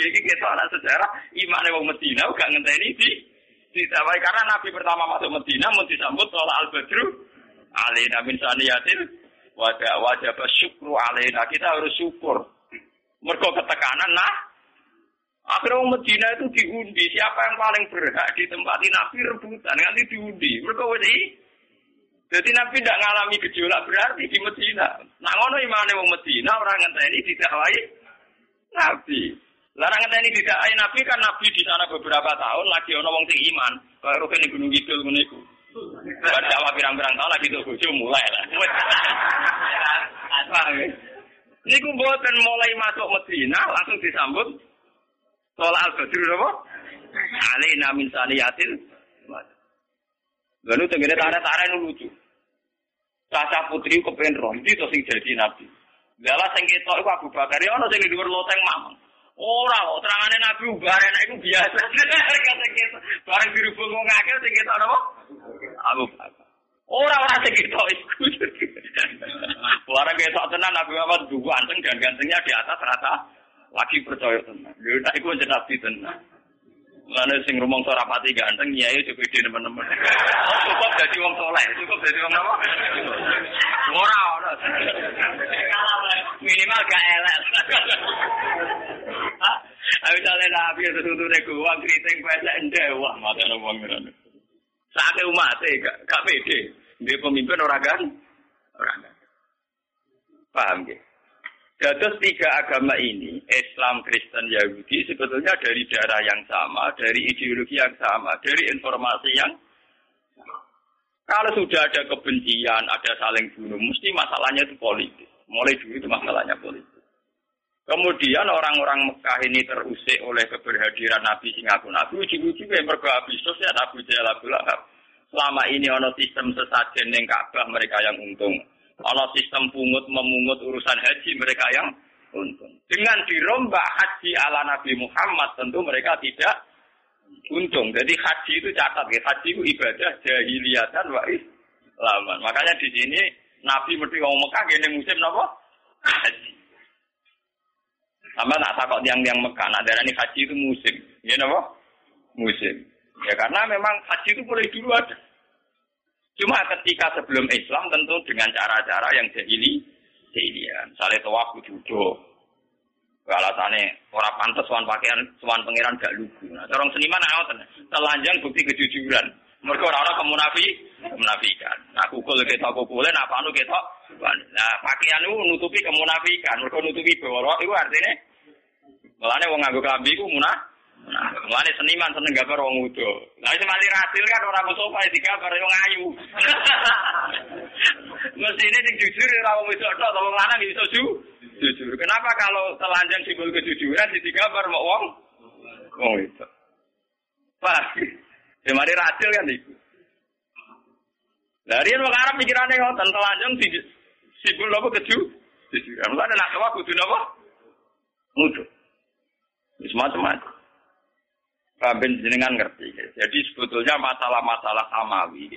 Jadi kita ana sejarah iman wong Medina gak ngenteni di digawahi karena Nabi pertama masuk Medina mau disambut soal al badru alena min saniyatin wajah wajah bersyukur alena kita harus syukur. Mereka ketekanan nah Akhirnya orang Medina itu diundi. Siapa yang paling berhak ditempati Nabi rebutan. Nanti diundi. Mereka wedi. Jadi Nabi tidak mengalami gejolak berarti di Medina. Nah ngono imane wong Medina orang ngenteni didakwai Nabi. Larang ngenteni didakwai Nabi kan Nabi di sana beberapa tahun lagi ono wong sing iman. Kayak rukun Gunung Kidul ngene iku. Bar pirang-pirang tahun lagi tuh bojo mulai lah. Niku mboten mulai masuk Medina langsung disambut Soal al-badru apa? Alaina min saniyatil. Lalu tenggine tarik-tarik nu lucu. Caca putri kepengen roh, itu sing jadi nabi. Lala sing ketok iku Abu Bakar ya ono sing dhuwur loteng mamang. Ora kok terangane Nabi bareng iku biasa. Kata gitu. Bareng dirubung wong akeh sing ketok napa? Abu Bakar. Orang-orang sing ketok iku. Orang ketok tenan Nabi Muhammad dua ganteng dan gantengnya di atas rata lagi percaya tenan. Lha nek iku jeneng nabi tenan. Sing rumong rapati ganteng, nyai cukup di teman-teman. Cukup jadi wong soleh, cukup jadi wong apa? Ora, ora. Minimal gak elek. Ayo misalnya nabi itu tuntune gua keriting pesek ndek, wah mata wong ngono. Saat umat gak gak pede. Dia pemimpin orang kan? Orang kan. Paham ya? Dados tiga agama ini, Islam, Kristen, Yahudi, sebetulnya dari darah yang sama, dari ideologi yang sama, dari informasi yang. Kalau sudah ada kebencian, ada saling bunuh, mesti masalahnya itu politik. Mulai dulu itu masalahnya politik. Kemudian orang-orang Mekah ini terusik oleh keberhadiran Nabi Singaku Nabi, uji-uji yang bergabis sosial Abu Jahal Abu Lahab. Selama ini ono sistem sesajen yang Ka'bah mereka yang untung. Ono sistem pungut memungut urusan haji mereka yang untung. Dengan dirombak haji ala Nabi Muhammad tentu mereka tidak untung. Jadi haji itu catat ya. Haji itu ibadah jahiliyatan wa islaman. Makanya di sini Nabi mesti ngomong Mekah gini musim apa? Haji. Sama tak takut yang Mekah. Nah, darah ini haji itu musim. Ya apa? Musim. Ya karena memang haji itu boleh dulu ada. Cuma ketika sebelum Islam tentu dengan cara-cara yang jahili, jahilian. Misalnya tawaf judo. Alasannya orang pantas suan pakaian suan pangeran gak lugu. Nah, orang seniman ngoten, telanjang bukti kejujuran. Mereka orang-orang kemunafi, kemunafikan. Nah, kukul kita kukulin, apa anu kita. Nah, pakaian itu nutupi kemunafikan. Mereka nutupi bawah itu artinya. Melane wong nganggo kelambi ku munafik. Nah, seniman seneng gambar wong udo. Lah sing mati rasil kan ora sopan digambar wong ayu. Mestine sing jujur ora wong wedok tok, wong lanang iso ju. Jujur. Kenapa kalau telanjang simbol kejujuran di digambar mau wong wong wedok? Pak, sing mati rasil kan iku. Lah riyen wong Arab pikirane ngoten telanjang simbol apa keju? Jujur. Mulane nak kudu napa? Mudah. Semacam-macam. Kabin jenengan ngerti. Jadi sebetulnya masalah-masalah samawi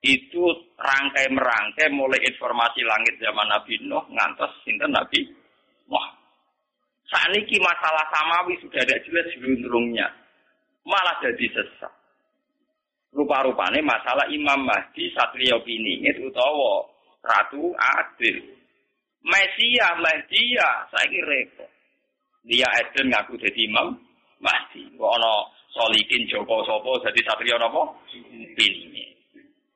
itu rangkai merangkai mulai informasi langit zaman Nabi Nuh ngantos sinten Nabi Wah. Saat ini masalah samawi sudah ada jelas sebelumnya. Malah jadi sesat. Rupa-rupanya masalah Imam Mahdi Satrio itu utawa Ratu Adil. Mesia, ya, saya kira Dia Eden ngaku jadi imam, Kok ana solikin Joko Sopo jadi satria napa? Ini.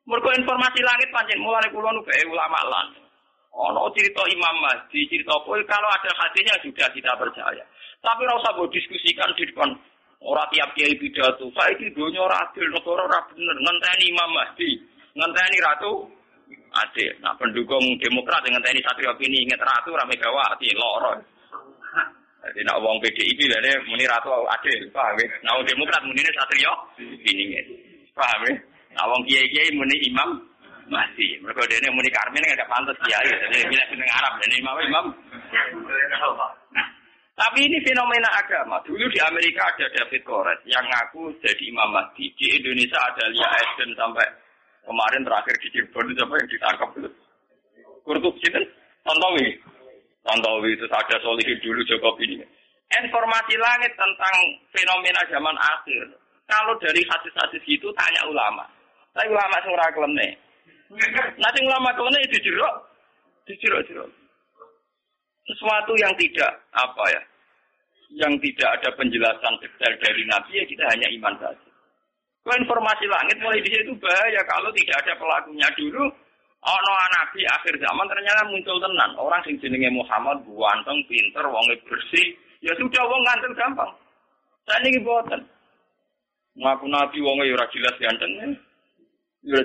Mergo informasi langit pancen mulai kula nu ulama lan. Ono cerita Imam Mahdi, cerita apa kalau ada hadisnya sudah kita percaya. Tapi ora usah diskusikan di depan ora tiap kiai pidato. Saiki donya ora adil, negara ora bener. Ngenteni Imam Mahdi, ngenteni ratu adil. Nah, pendukung Demokrat dengan TNI Satria ini ingat ratu rame Megawati loro. Jadi nak uang PDIP dari muni ratu adil, paham ya? Nak Demokrat muni satrio, ini paham ya? Nak uang kiai kiai muni imam masih. Mereka dia muni Karmen nggak pantas kiai, jadi milih seneng Arab dan imam imam. Nah, tapi ini fenomena agama. Dulu di Amerika ada David Koresh yang ngaku jadi Imam Mahdi. Di Indonesia ada Lia Eden sampai kemarin terakhir di Cirebon apa yang ditangkap itu. Kurtup sini, Tontowi. Tantowi itu ada solihin dulu Jokowi ini. Informasi langit tentang fenomena zaman akhir. Kalau dari hadis-hadis itu tanya ulama. Tapi ulama surah kelemne. Nanti ulama itu jeruk. Dijeruk-jeruk. Sesuatu yang tidak apa ya. Yang tidak ada penjelasan detail dari Nabi ya kita hanya iman saja. Kalau informasi langit mulai di situ bahaya kalau tidak ada pelakunya dulu Ono nabi akhir zaman ternyata muncul tenan. Orang sing jenenge Muhammad ganteng, pinter, wonge bersih. Ya sudah wong ngantel gampang. Saya ini boten. Ngaku nabi wonge ora jelas ganteng. Ya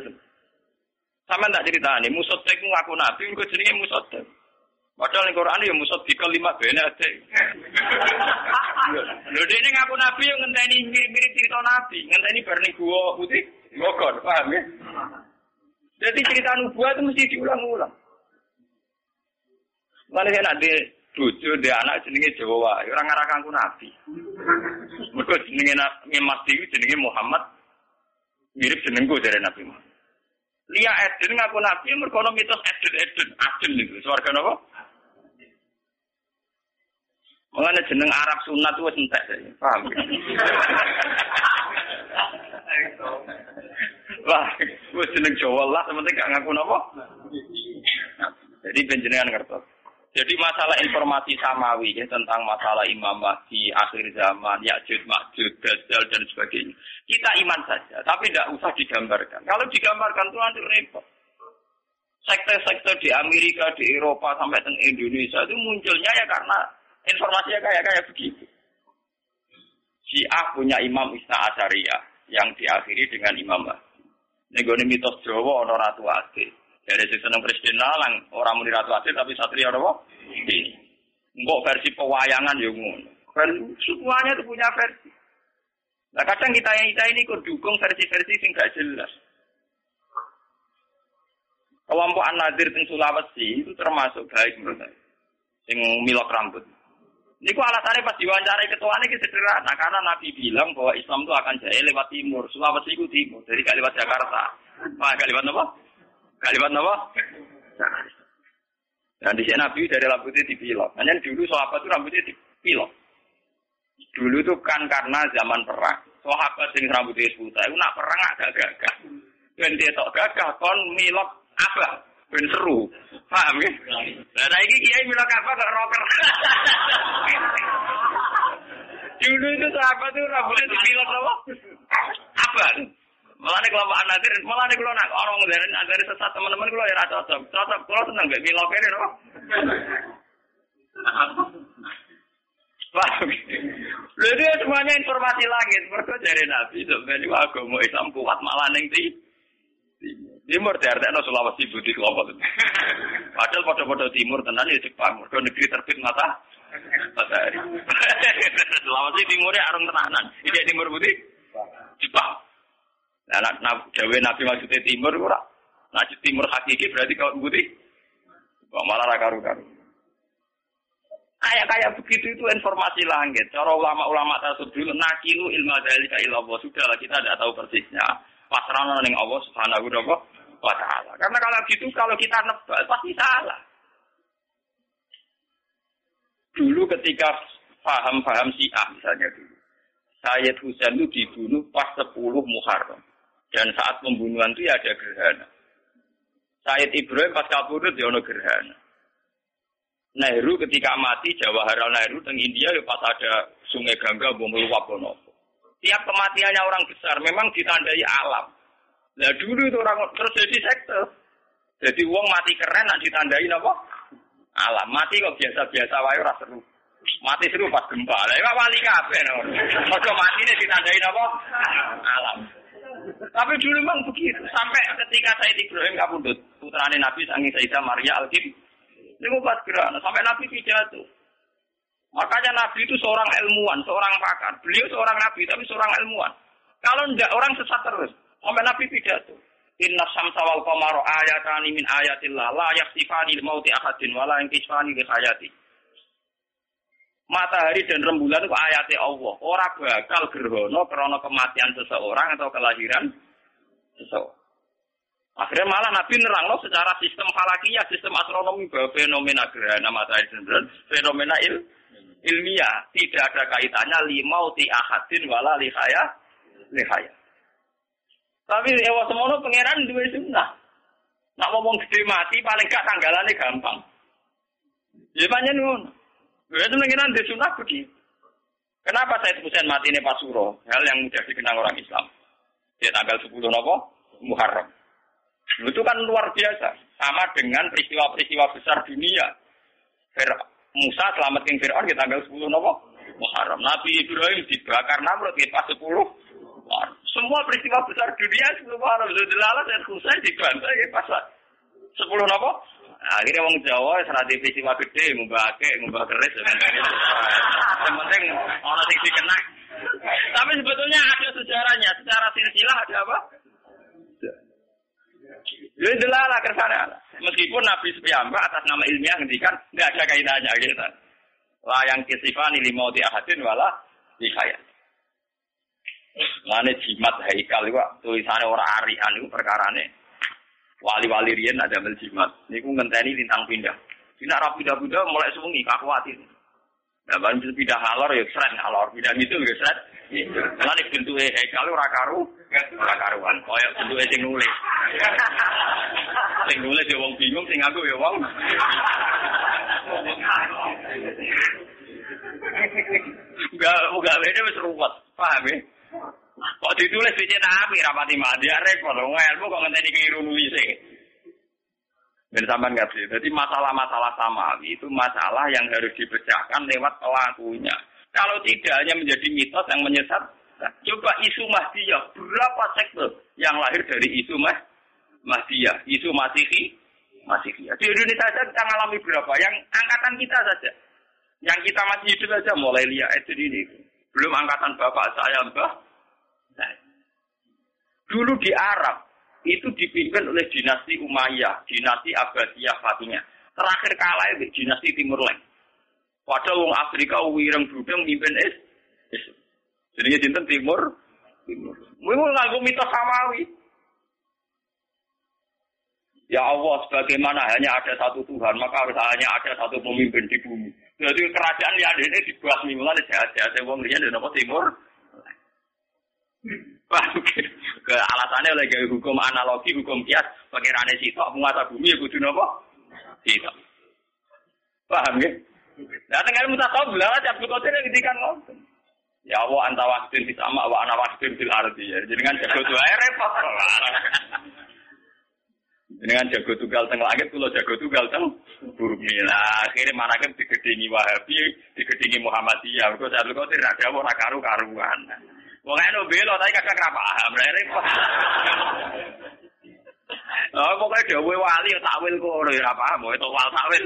Sama tak cerita nih, musotek ngaku nabi, gue jenenge musotek. Padahal di Quran ya musot di kalimat bena ate. Lho ini ngaku nabi yang ngenteni mirip-mirip cerita nabi, ngenteni bareng gua putih, Bogor, paham ya? Jadi cerita nubuah itu mesti diulang-ulang. Mana saya nanti bojo dia anak jenenge Jawa, orang ngarakanku nabi. Mereka jenenge Mas Dewi jenenge Muhammad mirip jenengku dari Nabi Muhammad. Lia Eden ngaku nabi mergo mitos Eden Eden Eden niku swarga napa? Mengenai jeneng Arab sunat itu entek saya, paham? Wah, gue jeneng Jawa lah, sementing gak ngaku nopo. Jadi penjenengan ngertos. Jadi masalah informasi samawi ya, tentang masalah Imam Mahdi, akhir zaman, Ya'jud, Ma'jud, Dajjal, dan sebagainya. Kita iman saja, tapi tidak usah digambarkan. Kalau digambarkan itu nanti repot. Sektor-sektor di Amerika, di Eropa, sampai ke Indonesia itu munculnya ya karena informasinya kayak kayak begitu. Syiah punya Imam Isna Asyariah yang diakhiri dengan Imam Mahdi. Ini mitos Jawa, ono Ratu Ade. Dari sisi seneng presiden nalang, orang muni Ratu Ade tapi satria apa? Ini. Enggak versi pewayangan ya ngono. Kan semuanya itu punya versi. Nah kadang kita yang kita ini kok dukung versi-versi sing gak jelas. Kelompok An-Nadir di Sulawesi itu termasuk baik menurut saya. Sing milok rambut. Ini kok alasannya pas diwawancarai ketuanya ini sederhana karena Nabi bilang bahwa Islam itu akan jaya lewat timur, Sulawesi itu timur, jadi gak lewat Jakarta. Wah, gak lewat apa? Gak lewat apa? Dan di sini Nabi dari rambutnya dipilok. Hanya dulu sahabat itu rambutnya dipilok. Dulu itu kan karena zaman perang. Sahabat yang rambutnya putih, itu nak perang agak gagah. Dan dia tak gagah, kon milok apa? Ben seru. Paham ya? Lah saiki kiai mila apa gak rocker. Dulu itu sahabat itu rambutnya dipilot apa? Apa? Malah nih kelompok anadir, malah nak orang dari dari sesat teman-teman kalau ya cocok, cocok seneng gak pilot ini loh. Paham? Jadi semuanya informasi langit, mereka dari Nabi sebenarnya agama Islam kuat malah neng Timur diartekno Sulawesi Budi kelompok. Padahal pada-pada timur tenan ya Jepang, mergo negeri terbit mata matahari. Sulawesi timurnya arung tenanan. Ini timur Budi Jepang. Nah, nah, Jawa Nabi maksudnya timur ora. Nah, timur hakiki berarti kalau Budi. Kok malah ra karu-karu. Kayak kayak begitu itu informasi langit. Cara ulama-ulama tersebut nakilu ilmu dari ilallah. Sudahlah kita tidak tahu persisnya. Pasrah ning Allah Subhanahu wa taala. Karena kalau gitu kalau kita nebak pasti salah. Dulu ketika paham-paham Syiah misalnya dulu. Sayyid Husain itu dibunuh pas 10 Muharram. Dan saat pembunuhan itu ya ada gerhana. Sayyid Ibrahim pas kabudut ya ada gerhana. Nehru ketika mati Jawaharlal Nehru di India ya pas ada sungai Gangga bom meluap. Tiap kematiannya orang besar memang ditandai alam. Nah dulu itu orang terus jadi sektor. Jadi uang mati keren nak ditandai apa? Alam mati kok biasa-biasa wae ora seru. Mati seru pas gempa. Lah ya wali kabeh no. Mati ini ditandai apa? Alam. Tapi dulu memang begitu. Sampai ketika saya Ibrahim kabudut, putrane Nabi sangi Sayyidah Maria Al-Kim. Ini pas gerana. Sampai Nabi pidato. Makanya Nabi itu seorang ilmuwan, seorang pakar. Beliau seorang Nabi, tapi seorang ilmuwan. Kalau enggak, orang sesat terus. Sampai Nabi pidato. Inna samsa wal qamara ayatani min ayatillah la yakhsifani mauti ahadin wala yankisfani li hayati. Matahari dan rembulan itu ayatnya Allah. Orang bakal gerhono karena kematian seseorang atau kelahiran seseorang. Akhirnya malah Nabi nerang lo secara sistem falakiyah, sistem astronomi bahwa fenomena gerhana matahari dan bulan fenomena il, ilmiah tidak ada kaitannya limau ti ahadin wala lihaya lihaya. Tapi ewa semono pangeran dua sunnah. Nak ngomong gede mati paling gak tanggalannya gampang. Ya banyak nun. Ya itu pangeran di sunnah begitu. Kenapa saya Husain mati ini Pasuro? Hal yang mudah dikenal orang Islam. Dia tanggal 10 nopo Muharram. Itu kan luar biasa. Sama dengan peristiwa-peristiwa besar dunia. Fir Musa selamatkan Fir'aun di tanggal 10 nopo Muharram. Nabi Ibrahim dibakar Namrud di pas 10 semua peristiwa besar dunia sebelum Muharram Zulala dan Husain dibantai ya pas sepuluh nopo. Nah, akhirnya wong Jawa serati peristiwa gede, ngubahke, ngubah keris. Yang penting orang sing dikena. Tapi sebetulnya ada sejarahnya. Secara silsilah ada apa? Jadi delala kersane Meskipun Nabi Sepiyamba atas nama ilmiah ngendikan nggak ada kaitannya gitu. Layang kisifani limauti ahadin wala dihayat. Mane jimat haikal itu tulisannya orang arian itu perkarane. Wali-wali riyen ada mel jimat. Niku ngenteni lintang pindah. Dina ra pindah-pindah mulai sewengi kakuatin. Nah, baru bisa pindah halor ya seret halor, pindah gitu ya seret. Gitu. Mulane bentuke hekal ora karu, ora karuan. Kaya bentuke sing nulis. Sing nulis ya wong bingung, sing aku ya wong. Enggak, enggak beda wis ruwet. Paham ya? Kok ditulis dicetak api rapati mati ya repot. Wong ilmu kok ngenteni keliru nulis Dan sampean sih. Jadi masalah-masalah sama itu masalah yang harus dipecahkan lewat pelakunya. Kalau tidak hanya menjadi mitos yang menyesat, coba isu Mahdiyah. Berapa sekte yang lahir dari isu Mah Mahdiyah? Isu Masihi? Masihi. Di Indonesia saja kita mengalami berapa? Yang angkatan kita saja. Yang kita masih hidup saja mulai lihat itu ini. Belum angkatan bapak saya, mbah. Nah. Dulu di Arab, itu dipimpin oleh dinasti Umayyah, dinasti Abbasiyah Fatimiyah. Terakhir kalah itu dinasti Timur Leng. Padahal wong Afrika wireng budeng mimpin es. Jadi jinten Timur Timur. Mungkin nganggo mitos samawi. Ya Allah, sebagaimana hanya ada satu Tuhan, maka harus hanya ada satu pemimpin di bumi. Jadi kerajaan yang ada ini dibuat mingguan sehat-sehat. Wong liyan di Timur. ke alasannya oleh gaya hukum analogi, hukum kias, rane sitok, penguasa bumi ya kudu nopo? Sitok. Paham ya? Nah, tengah mutasawuf lah, Abdul Qadir yang ngendikan ngoten. Ya Allah anta fis sama wa ana fil ardi. Ya, jenengan jago tuh ae repot. Jenengan jago tunggal teng langit, kula jago tunggal teng bumi. Lah akhirnya manake digedingi Wahabi, digedingi Muhammadiyah. Kok Abdul Qadir ra dawuh ora karu-karuan. Wong eno belo tapi ra paham. Lah repot. Oh, pokoknya dewe wali takwil kok ora ya paham, itu wal takwil.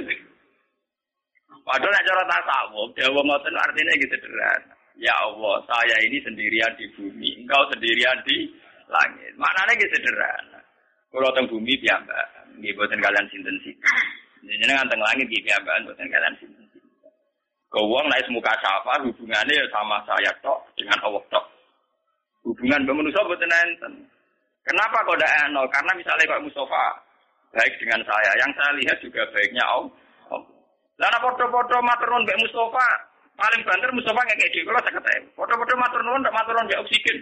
Padahal nek cara tasawuf, dewe ngoten artinya gitu sederhana. Ya Allah, saya ini sendirian di bumi, engkau sendirian di langit. Maknanya gitu sederhana. Kalau teng bumi piyambak, nggih boten kalian sinten-sinten. Jenengan teng langit nggih piyambak boten kalian sinten-sinten. Kau wong naik muka syafa hubungannya sama saya tok dengan Allah tok. Hubungan manusia boten enten. Kenapa kok tidak eno? Karena misalnya kok Mustafa baik dengan saya, yang saya lihat juga baiknya Allah. Lalu foto-foto maternun Mbak Mustafa, paling banter Mustafa kayak gitu. Kalau saya kata, foto-foto maternun, tidak maternun nggak oksigen.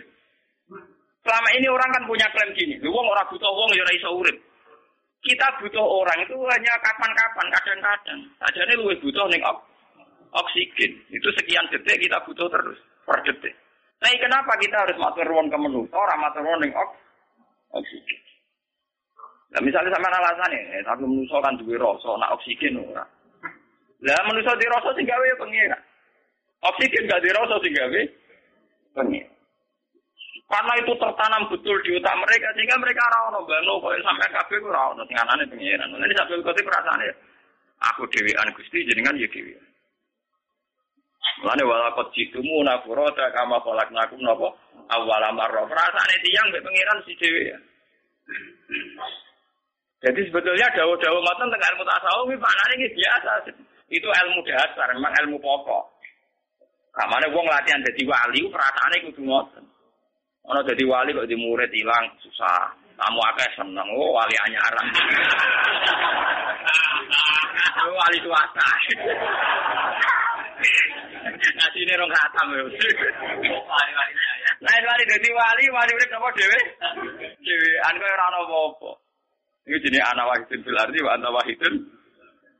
Selama ini orang kan punya klaim gini, lu orang butuh uang ya iso urip. Kita butuh orang itu hanya kapan-kapan, kadang-kadang. Saja ini lu butuh nih oksigen. Itu sekian detik kita butuh terus per detik. Nah, kenapa kita harus matur ruang ke menu? Orang matur ruang yang oksigen. Nah, misalnya sama alasan ini, tapi manusia kan juga rasa, nak oksigen ora. Lah manusia di rasa sih gawe pengira. Oksigen gak di rasa sih gawe pengira. Karena itu tertanam betul di otak mereka sehingga mereka rawon bano kok sampai kabeh ku rawon sing anane pengiran. Ini sampai kok perasaan ya. Aku dhewean Gusti jenengan ya dhewean. Mulane walakot jitumu nafurota kama nakum nopo awal marroh. Perasaan tiang mbek pangeran si dewi ya. Jadi sebetulnya dawa-dawa ngoten tentang ilmu tasawuf ini maknanya ini biasa. Itu ilmu dasar, memang ilmu pokok. Kamane wong latihan jadi wali perasaannya kudu ngoten. Ono jadi wali kok di murid hilang susah. Kamu akeh seneng, oh wali anyaran. wali swasta. Nasi ini rong khatam ya. Lain wali dadi wali, wali urip napa dhewe? Dhewe an kowe ora ana apa-apa. Iki jenenge ana wahidun fil ardi wa anta wahidun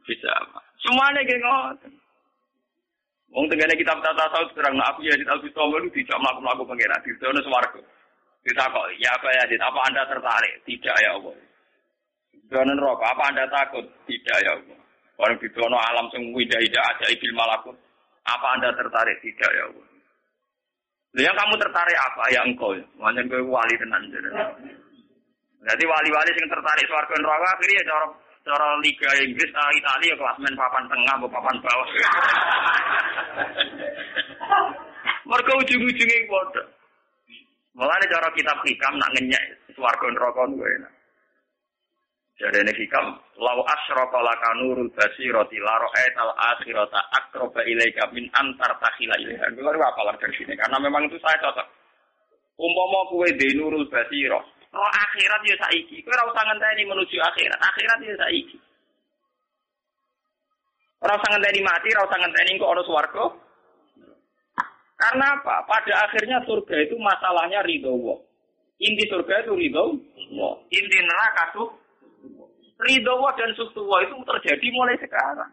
bisa. Semuanya kayak ngoten. Wong tenggane kitab tata saud terang nah aku ya di tahu itu tidak melakukan melakukan pengira di sana swarga. Ditakok, ya apa ya apa anda tertarik? Tidak ya Allah. Donen rokok, apa anda takut? Tidak ya Allah. Orang di alam sing windah-windah aja ibil malakut. Apa Anda tertarik? Tidak ya Allah. yang kamu tertarik apa? Ya engkau. Makanya gue wali tenan. Jadi wali-wali yang tertarik suarga neraka akhirnya cara cara Liga Inggris uh, Italia klasmen papan tengah atau papan bawah. Mereka ujung-ujungnya bodoh. Mulanya cara kitab hikam nak ngenyek suarga neraka gue enak. Jadi ini hikam, lau asyraka nurul basirati laro etal akhirata akroba ilaika min antar takhila ilaiha. Gue apa dari sini, karena memang itu saya cocok. Umpama kue di nurul basiro, roh akhirat ya saiki. Kowe ora usah ngenteni menuju akhirat. Akhirat ya saiki. Ora usah ngenteni mati, ora usah ngenteni kok ana swarga. Karena apa? Pada akhirnya surga itu masalahnya ridho Allah. Inti surga itu ridho Allah. Inti neraka tuh ridho Allah dan Allah itu terjadi mulai sekarang.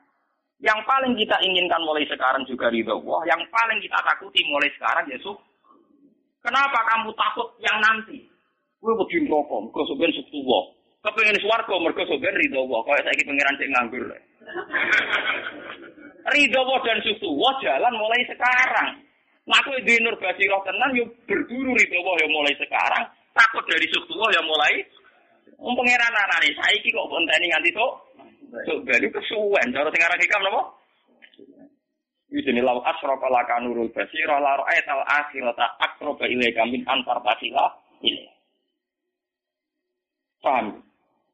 Yang paling kita inginkan mulai sekarang juga ridho Allah. Yang paling kita takuti mulai sekarang ya suku. Kenapa kamu takut yang nanti? Gue begini rokok, mergo suku Allah. Kepengen swarga mergo soben ridho Allah. Kayak saiki pangeran sing nganggur. Ridho Allah dan Allah jalan mulai sekarang. Ngaku di nur basirah tenan yuk berburu ridho Allah yang mulai sekarang. Takut dari Allah yang mulai. Wong pangeran anane saiki kok bonteni nganti tok. Tok bali kesuwen cara sing aran hikam napa? Jenenge lau asrafa laka nurul basira la ra'aital akhirata aqraba ilaika min antar tasila ini. Paham?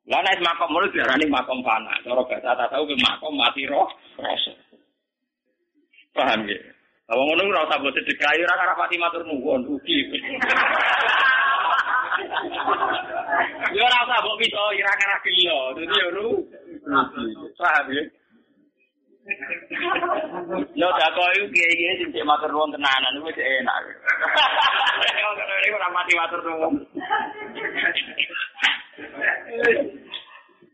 Lah nek makom mulut diarani makom fana. Cara bahasa tak tahu ke makom mati roh rasa. Paham ya? Wong ngono ora usah mbok sedekai ora ora pati matur nuwun ugi. Yo ora usah mbok pito ira kara gelo. Dadi yo ru. Paham ya? Yo tak kok iku kiai-kiai sing cek matur nuwun tenanan iku cek enak. Ora mati matur nuwun.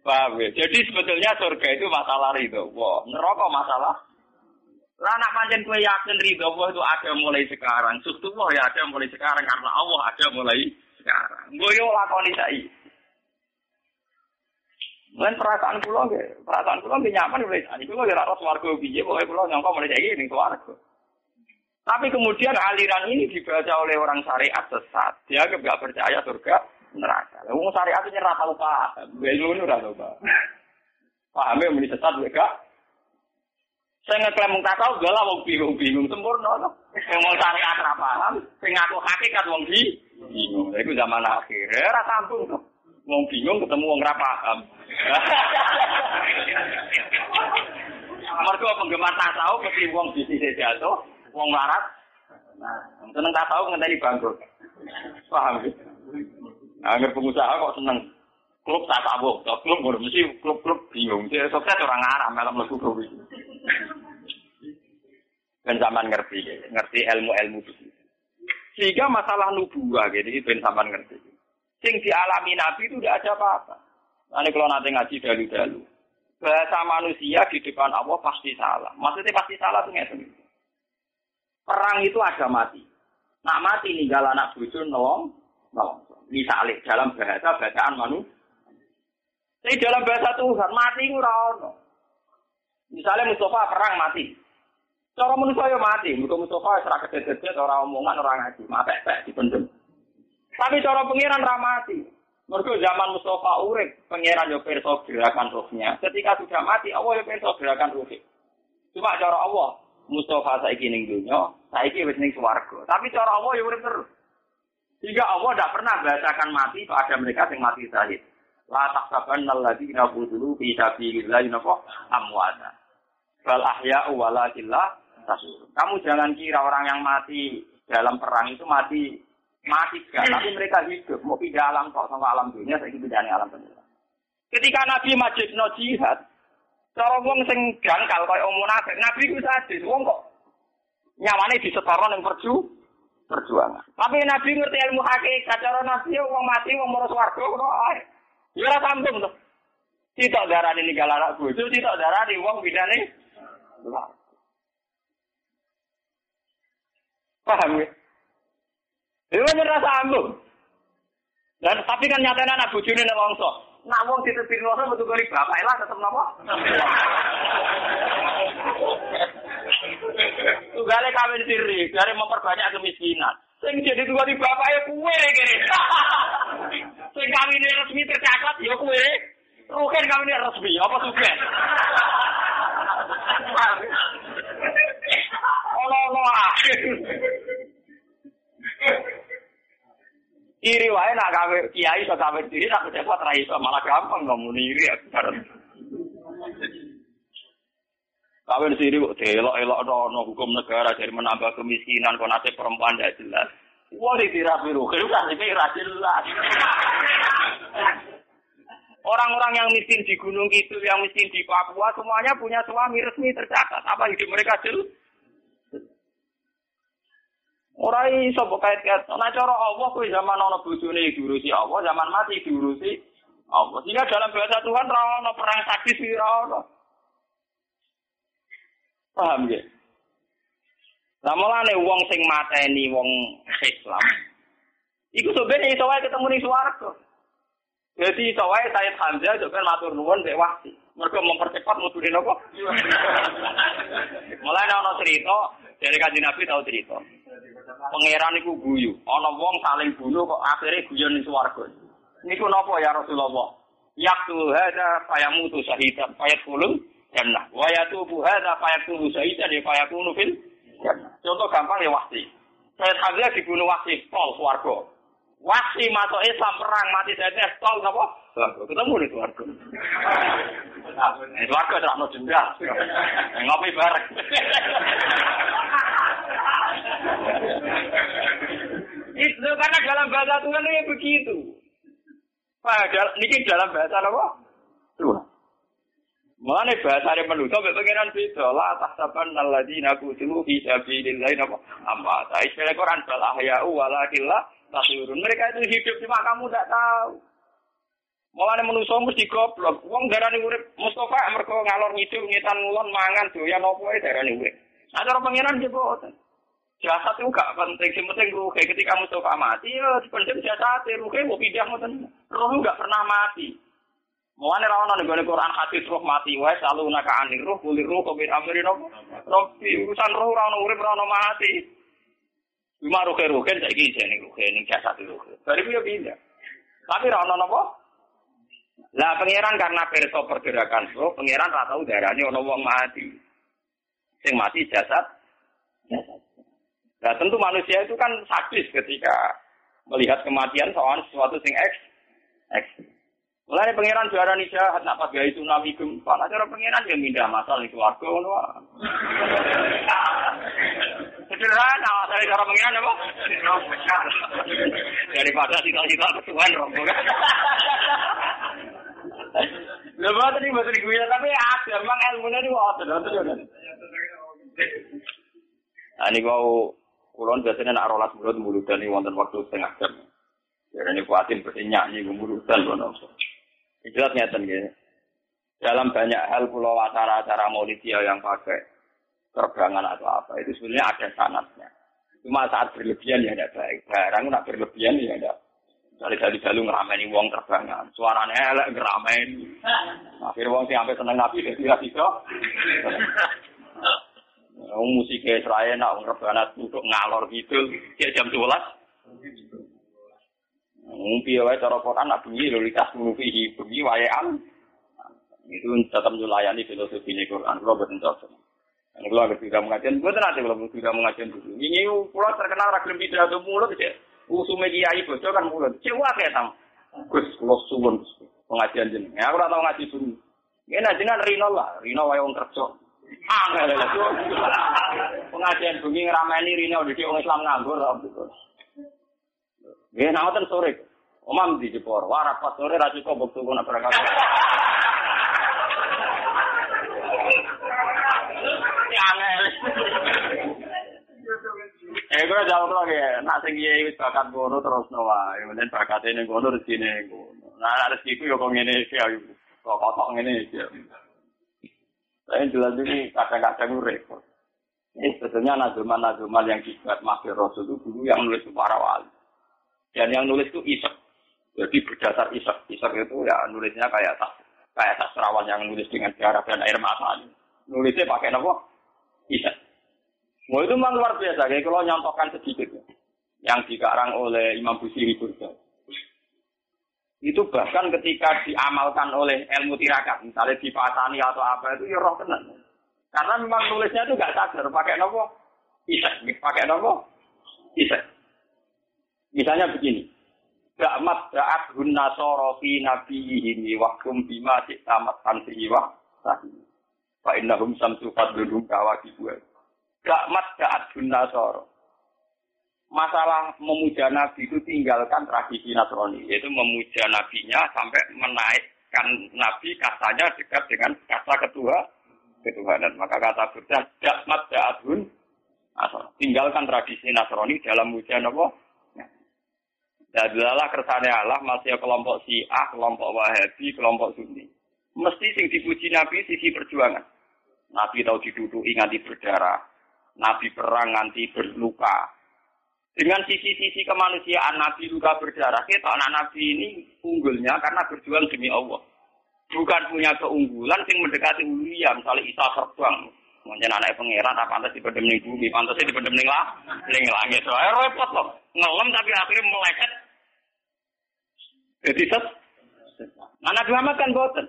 Paham ya? Jadi sebetulnya surga itu masalah ridho. Wah, neraka masalah. Lah anak pancen kue yakin ridho Allah itu ada mulai sekarang. Sustu Allah ya ada mulai sekarang karena Allah ada mulai sekarang. Gue yo lakoni saiki. Lan perasaan kula nggih, perasaan kula nggih nyaman mulai saiki. Kula ora ros warga piye, pokoke kula nyangka mulai saiki ning swarga. Tapi kemudian aliran ini dibaca oleh orang syariat sesat. Dia nggak percaya surga neraka. Wong syariat itu nyerah tahu paham. Ilmu ora tahu paham. Pahame muni sesat mereka. Saya ngeklaim mung tahu galah wong bingung-bingung sempurna to. Wong mau syariat ora paham, sing ngaku hakikat wong bingung. Iku zaman akhir. Ora sambung to. Wong bingung ketemu wong ora paham. Mergo penggemar tasawuf mesti wong bisnis jatuh, wong larat. Nah, seneng tasawuf ngenteni bangkrut. Paham ya? Angger pengusaha kok seneng klub tasawuf, klub ngono mesti klub-klub bingung. Dia sukses orang malah mlebu klub iki. Ben sampean ngerti, ngerti ilmu-ilmu. Sehingga masalah nubuah gitu, ben sampean ngerti. Sing dialami Nabi itu tidak ada apa-apa. Nanti kalau nanti ngaji dalu-dalu. Bahasa manusia di depan Allah pasti salah. Maksudnya pasti salah tuh ngerti. Perang itu ada mati. Nak mati ninggal anak bojo nolong, nolong. Misalnya dalam bahasa bacaan manusia. Tapi dalam bahasa Tuhan mati ora Misalnya Mustafa perang mati. Cara manusia ya mati. Mustafa serak kedet-kedet orang omongan orang ngaji. Mapek-pek dipendem. Tapi cara pengiran ra mati. Mergo zaman Mustafa urip, pengiran yo pirsa gerakan rohnya. Ketika sudah mati, Allah yo pirsa gerakan rohnya. Cuma cara Allah, Mustafa saiki ning dunya, saiki wis ning swarga. Tapi cara Allah yo urip terus. Sehingga Allah tidak pernah bahasakan mati pada mereka yang mati syahid. La tahsabanna alladziina qutilu fi sabilillah napa amwata. Bal ahya'u walakin la tashurun. Kamu jangan kira orang yang mati dalam perang itu mati mati gak, tapi mereka hidup. Mau pindah alam kok sama alam dunia, saya pindah alam dunia. Ketika Nabi majid no jihad, cara wong sing jangkal kaya om munafik, Nabi ku sadis, wong kok nyawane disetoron yang perju perjuangan. Tapi Nabi ngerti ilmu hakikat, cara Nabi wong mati wong moro swarga ngono ae. Ya sambung to. Tidak darani ninggal anak bojo, tidak darani wong bidane. Paham ya? Itu kan rasa. Dan tapi kan nyatanya anak bojone nek wongso. Nak wong ditepir wongso metu kali bapak lah tetep napa? Tugale kawin siri, dari memperbanyak kemiskinan. Sing jadi tua di bapak ya kue kiri. Sing kawin resmi tercatat ya kue. Rugen kawin resmi, apa sugen? Ono-ono ah. Iri wae nak gawe kiai iso gawe diri nak pejabat ra iso malah gampang ngomong iri ya. Kawin siri kok delok-elok no hukum negara dari menambah kemiskinan kok nasib perempuan tidak jelas. Wah, di dirapi ruhe, kan ini jelas. Orang-orang yang miskin di Gunung itu, yang miskin di Papua, semuanya punya suami resmi tercatat. Apa hidup mereka jelas? Orang iso mbok kait-kait. Nah cara Allah kuwi zaman ana bojone diurusi Allah, zaman mati diurusi Allah. Sehingga dalam bahasa Tuhan ora ana perang sadis ora ana. Paham ya? Lah mulane wong sing mateni wong Islam iku sebenarnya iso wae ketemu ning swarga. Jadi iso wae Sayyid Hamzah juga matur nuwun wasi. Mergo mempercepat mudune napa? Mulai ana cerita dari kanjeng Nabi tahu cerita. Pangeran iku guyu. Ana wong saling bunuh kok akhirnya guyon ning swarga. Niku napa ya Rasulullah? Yaktu hada fayamutu syahidan fayadkhulul jannah. Wa yatubu hada fayakunu syahidan fayakunu fil jannah. Contoh gampang ya wahsi. Saya Hamzah dibunuh wahsi, tol swarga. Wahsi masuk Islam perang mati saya tol napa? Ketemu di swarga. Swarga terang denda. Ngopi bareng. Itu karena dalam bahasa Tuhan itu begitu. Padahal ini dalam bahasa apa? Tuhan. Mana bahasa yang manusia sampai pengiran beda lah tak saban naladina kutulu fi sabilillah apa amma ta istilah Quran bal ahya'u walakillah tasurun mereka itu hidup cuma kamu tidak tahu Mulane manusa mesti goblok. Wong darani urip Mustafa mergo ngalor ngidul ngitan ngulon mangan doyan apa darani urip. Nah cara pengiran dia boten. Jasad itu gak penting, yang penting ruhe. Ketika Mustafa mati, ya penting jasad, ruhe mau pindah ngoten. Roh gak pernah mati. Mulane ra ono ning Quran hadis roh mati wae selalu naka anir roh kulir roh bir amrin apa? Roh urusan roh ra ono urip ra ono mati. Cuma ruhe ruhe saiki jane ruhe ning jasad ruhe. Dari piye pindah. Tapi ra ono? Lah pangeran karena perso pergerakan roh, pangeran ra tau darane ono wong mati. Sing mati jasad. Jasad. Nah tentu manusia itu kan sadis ketika melihat kematian soal sesuatu sing eks. Eks. Mulai pangeran juara nih jahat, nak pas itu tsunami gempa, nah cara pangeran yang mindah masalah di keluarga, ngono. Sederhana, dari cara pangeran apa? Daripada tinggal-tinggal kesuwen rombongan. Lepas tadi bahasa gue tapi ada, emang ilmunya waktu, Nah, ini kau Kulon biasanya nak rolas mulut muludan ini wonten waktu setengah jam. Ya ini kuatin berarti nyanyi muludan kono. Jelas nyata gitu. Dalam banyak hal pulau acara-acara maulidiyah yang pakai terbangan atau apa itu sebenarnya ada sanatnya. Cuma saat berlebihan ya tidak baik. Barang nak berlebihan ya tidak. Dari dari dalu ngerameni wong terbangan. Suaranya elek ngerameni. Akhirnya wong sih sampai seneng nabi tidak bisa. Wong musik Israel nak wong rebana untuk ngalor gitu, kayak jam 12. Wong piye wae cara Quran nak bengi lho likas fihi bengi waean. Itu tetap melayani filosofi ini Quran, kalau betul cocok. Ini kalau agak tidak mengajian, gue tenang kalau tidak mengajian dulu. Ini pulau terkenal ragam pidato mulut ya. Usume kiai bocor kan mulut. Cewa kayak tam. Gus, kalau suwun pengajian jeneng. Ya aku ora tau ngaji dulu. Ini jenengan Rino lah, Rino wae wong kerja. Angel lho. Pengajian bengi ngrameni Rino dadi wong Islam nganggur gitu. Nggih, nawatan sore. Omam di Jepor, warap pas sore ra cukup bukti kono berangkat. Angel. Eh, gue jawab lagi ya. Nak sing kiai wis bakat ngono terus no wae. Menen bakat ini ngono rezekine ngono. Nah, rezekiku yo kok ngene iki ayo. Kok kotok ngene iki. Saya jelas ini kadang-kadang repot. Ini sebetulnya nazuman-nazuman yang dibuat Mahfir Rasul itu dulu yang nulis itu para wali. Dan yang nulis itu isek. Jadi berdasar isek. Isek itu ya nulisnya kayak kayak sastrawan yang nulis dengan darah dan air mata. Nulisnya pakai apa? Isek. Mau itu memang luar biasa. Kayak kalau nyontohkan sedikit. Yang dikarang oleh Imam Busiri Burda. Itu bahkan ketika diamalkan oleh ilmu tirakat. Misalnya dipasani atau apa itu ya roh tenan. Karena memang nulisnya itu gak sadar. Pakai nopo? Isek. Pakai nopo? Isek. Misalnya begini. Ga'mat da'at hunna sorofi nabiyihimi wakum bima tamat tansihi wa sahih. Fa innahum samsu fadlulhum kawaki buah. Ga'mat da'at hunna soro. Masalah memuja Nabi itu tinggalkan tradisi Nasrani, yaitu memuja Nabinya sampai menaikkan Nabi katanya dekat dengan kata kedua ketuhanan. Maka kata Buddha, dakmat da'adun, tinggalkan tradisi Nasrani dalam muja apa? Dadalah kersane Allah masih kelompok Syiah, kelompok Wahabi, kelompok Sunni. Mesti sing dipuji Nabi sisi perjuangan. Nabi tahu diduduki nganti berdarah. Nabi perang nganti berluka. Dengan sisi-sisi kemanusiaan Nabi luka berdarah, kita anak Nabi ini unggulnya karena berjuang demi Allah. Bukan punya keunggulan yang mendekati ulia, misalnya Isa terbang. Mungkin anak pangeran, apa pantas di ning bumi, pantasnya di ning lah, ning langit. Soalnya repot loh, ngelem tapi akhirnya melekat. Jadi set, nah Nabi Muhammad kan boten.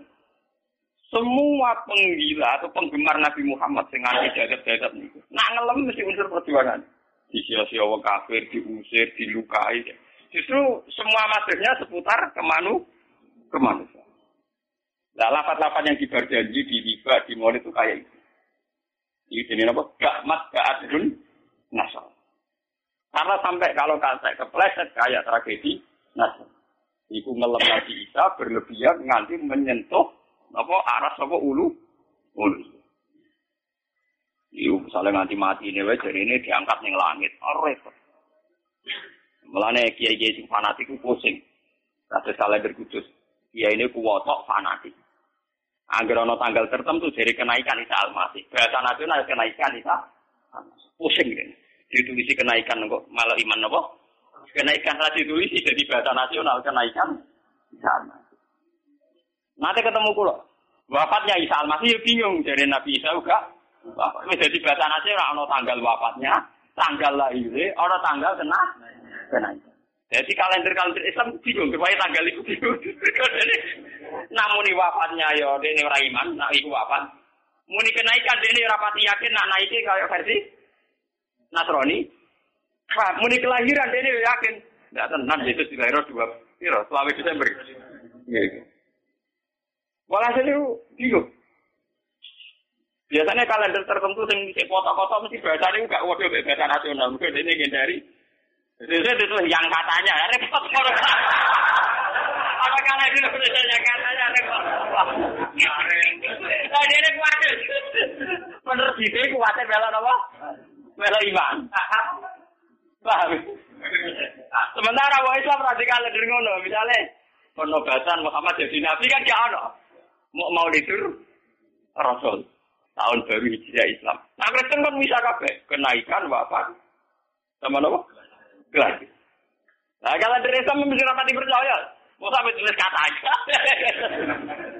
Semua penggila atau penggemar Nabi Muhammad sing anti jagat-jagat niku. Nak ngelem mesti unsur perjuangan. Disia-sia wong kafir, diusir, dilukai. Justru semua masuknya seputar kemanu kemanusiaan. Nah, lafat-lafat yang dibar janji di riba, di mall itu kayak itu. Ini jenis apa? Gakmat, ga'adun, nasal. Karena sampai kalau kata kepleset kayak tragedi nasal. Iku ngelem Nabi Isa berlebihan nganti menyentuh apa aras apa ulu ulu. Iku misalnya nganti mati ini wae jadi ini diangkat ning langit. Oh, repot. Melane kiai-kiai sing fanatik ku pusing. Kados kalender kudus. Kiai ini kuwotok fanatik. Angger ana tanggal tertentu jadi kenaikan Isa Al-Masih. Bahasa nasional kenaikan Isa Pusing kan. Ditulisi kenaikan kok malah iman napa? Kenaikan ra ditulisi jadi bahasa nasional kenaikan Isa Al-Masih. Nanti ketemu kula. Wafatnya Isa Al-Masih bingung dari Nabi Isa juga. Wafatnya jadi bahasa nasional ana tanggal wafatnya, tanggal lahirnya, ana tanggal kena kenaikan. Jadi kalender-kalender Islam bingung, supaya tanggal itu bingung. Namun wafatnya ya ini ora iman, nak iku wafat. Muni kenaikan ini rapati yakin nak naiki kayak versi Nasrani. Wah, muni kelahiran ini yakin. Tidak tenang, itu dilahirkan dua, piro, selama Desember. Gitu. Walhasil itu bingung. Biasanya kalender tertentu yang bisa kota-kota mesti bahasa ini enggak waduh bahasa nasional. Mungkin ini dari itu itu yang katanya repot. Apa karena itu yang katanya repot? Nah, dia kuatir. Menurut dia kuatir bela apa? Bela iman. Paham? Sementara wong Islam radikal dari ngono, misalnya penobatan Muhammad jadi nabi kan gak ono. Mau mau lidur Rasul tahun baru hijriah Islam. Nah Kristen kan bisa kabeh kenaikan wafat sama apa? Gelas. Nah kalau dari Islam mesti rapati percaya. Mau sampai tulis kata aja.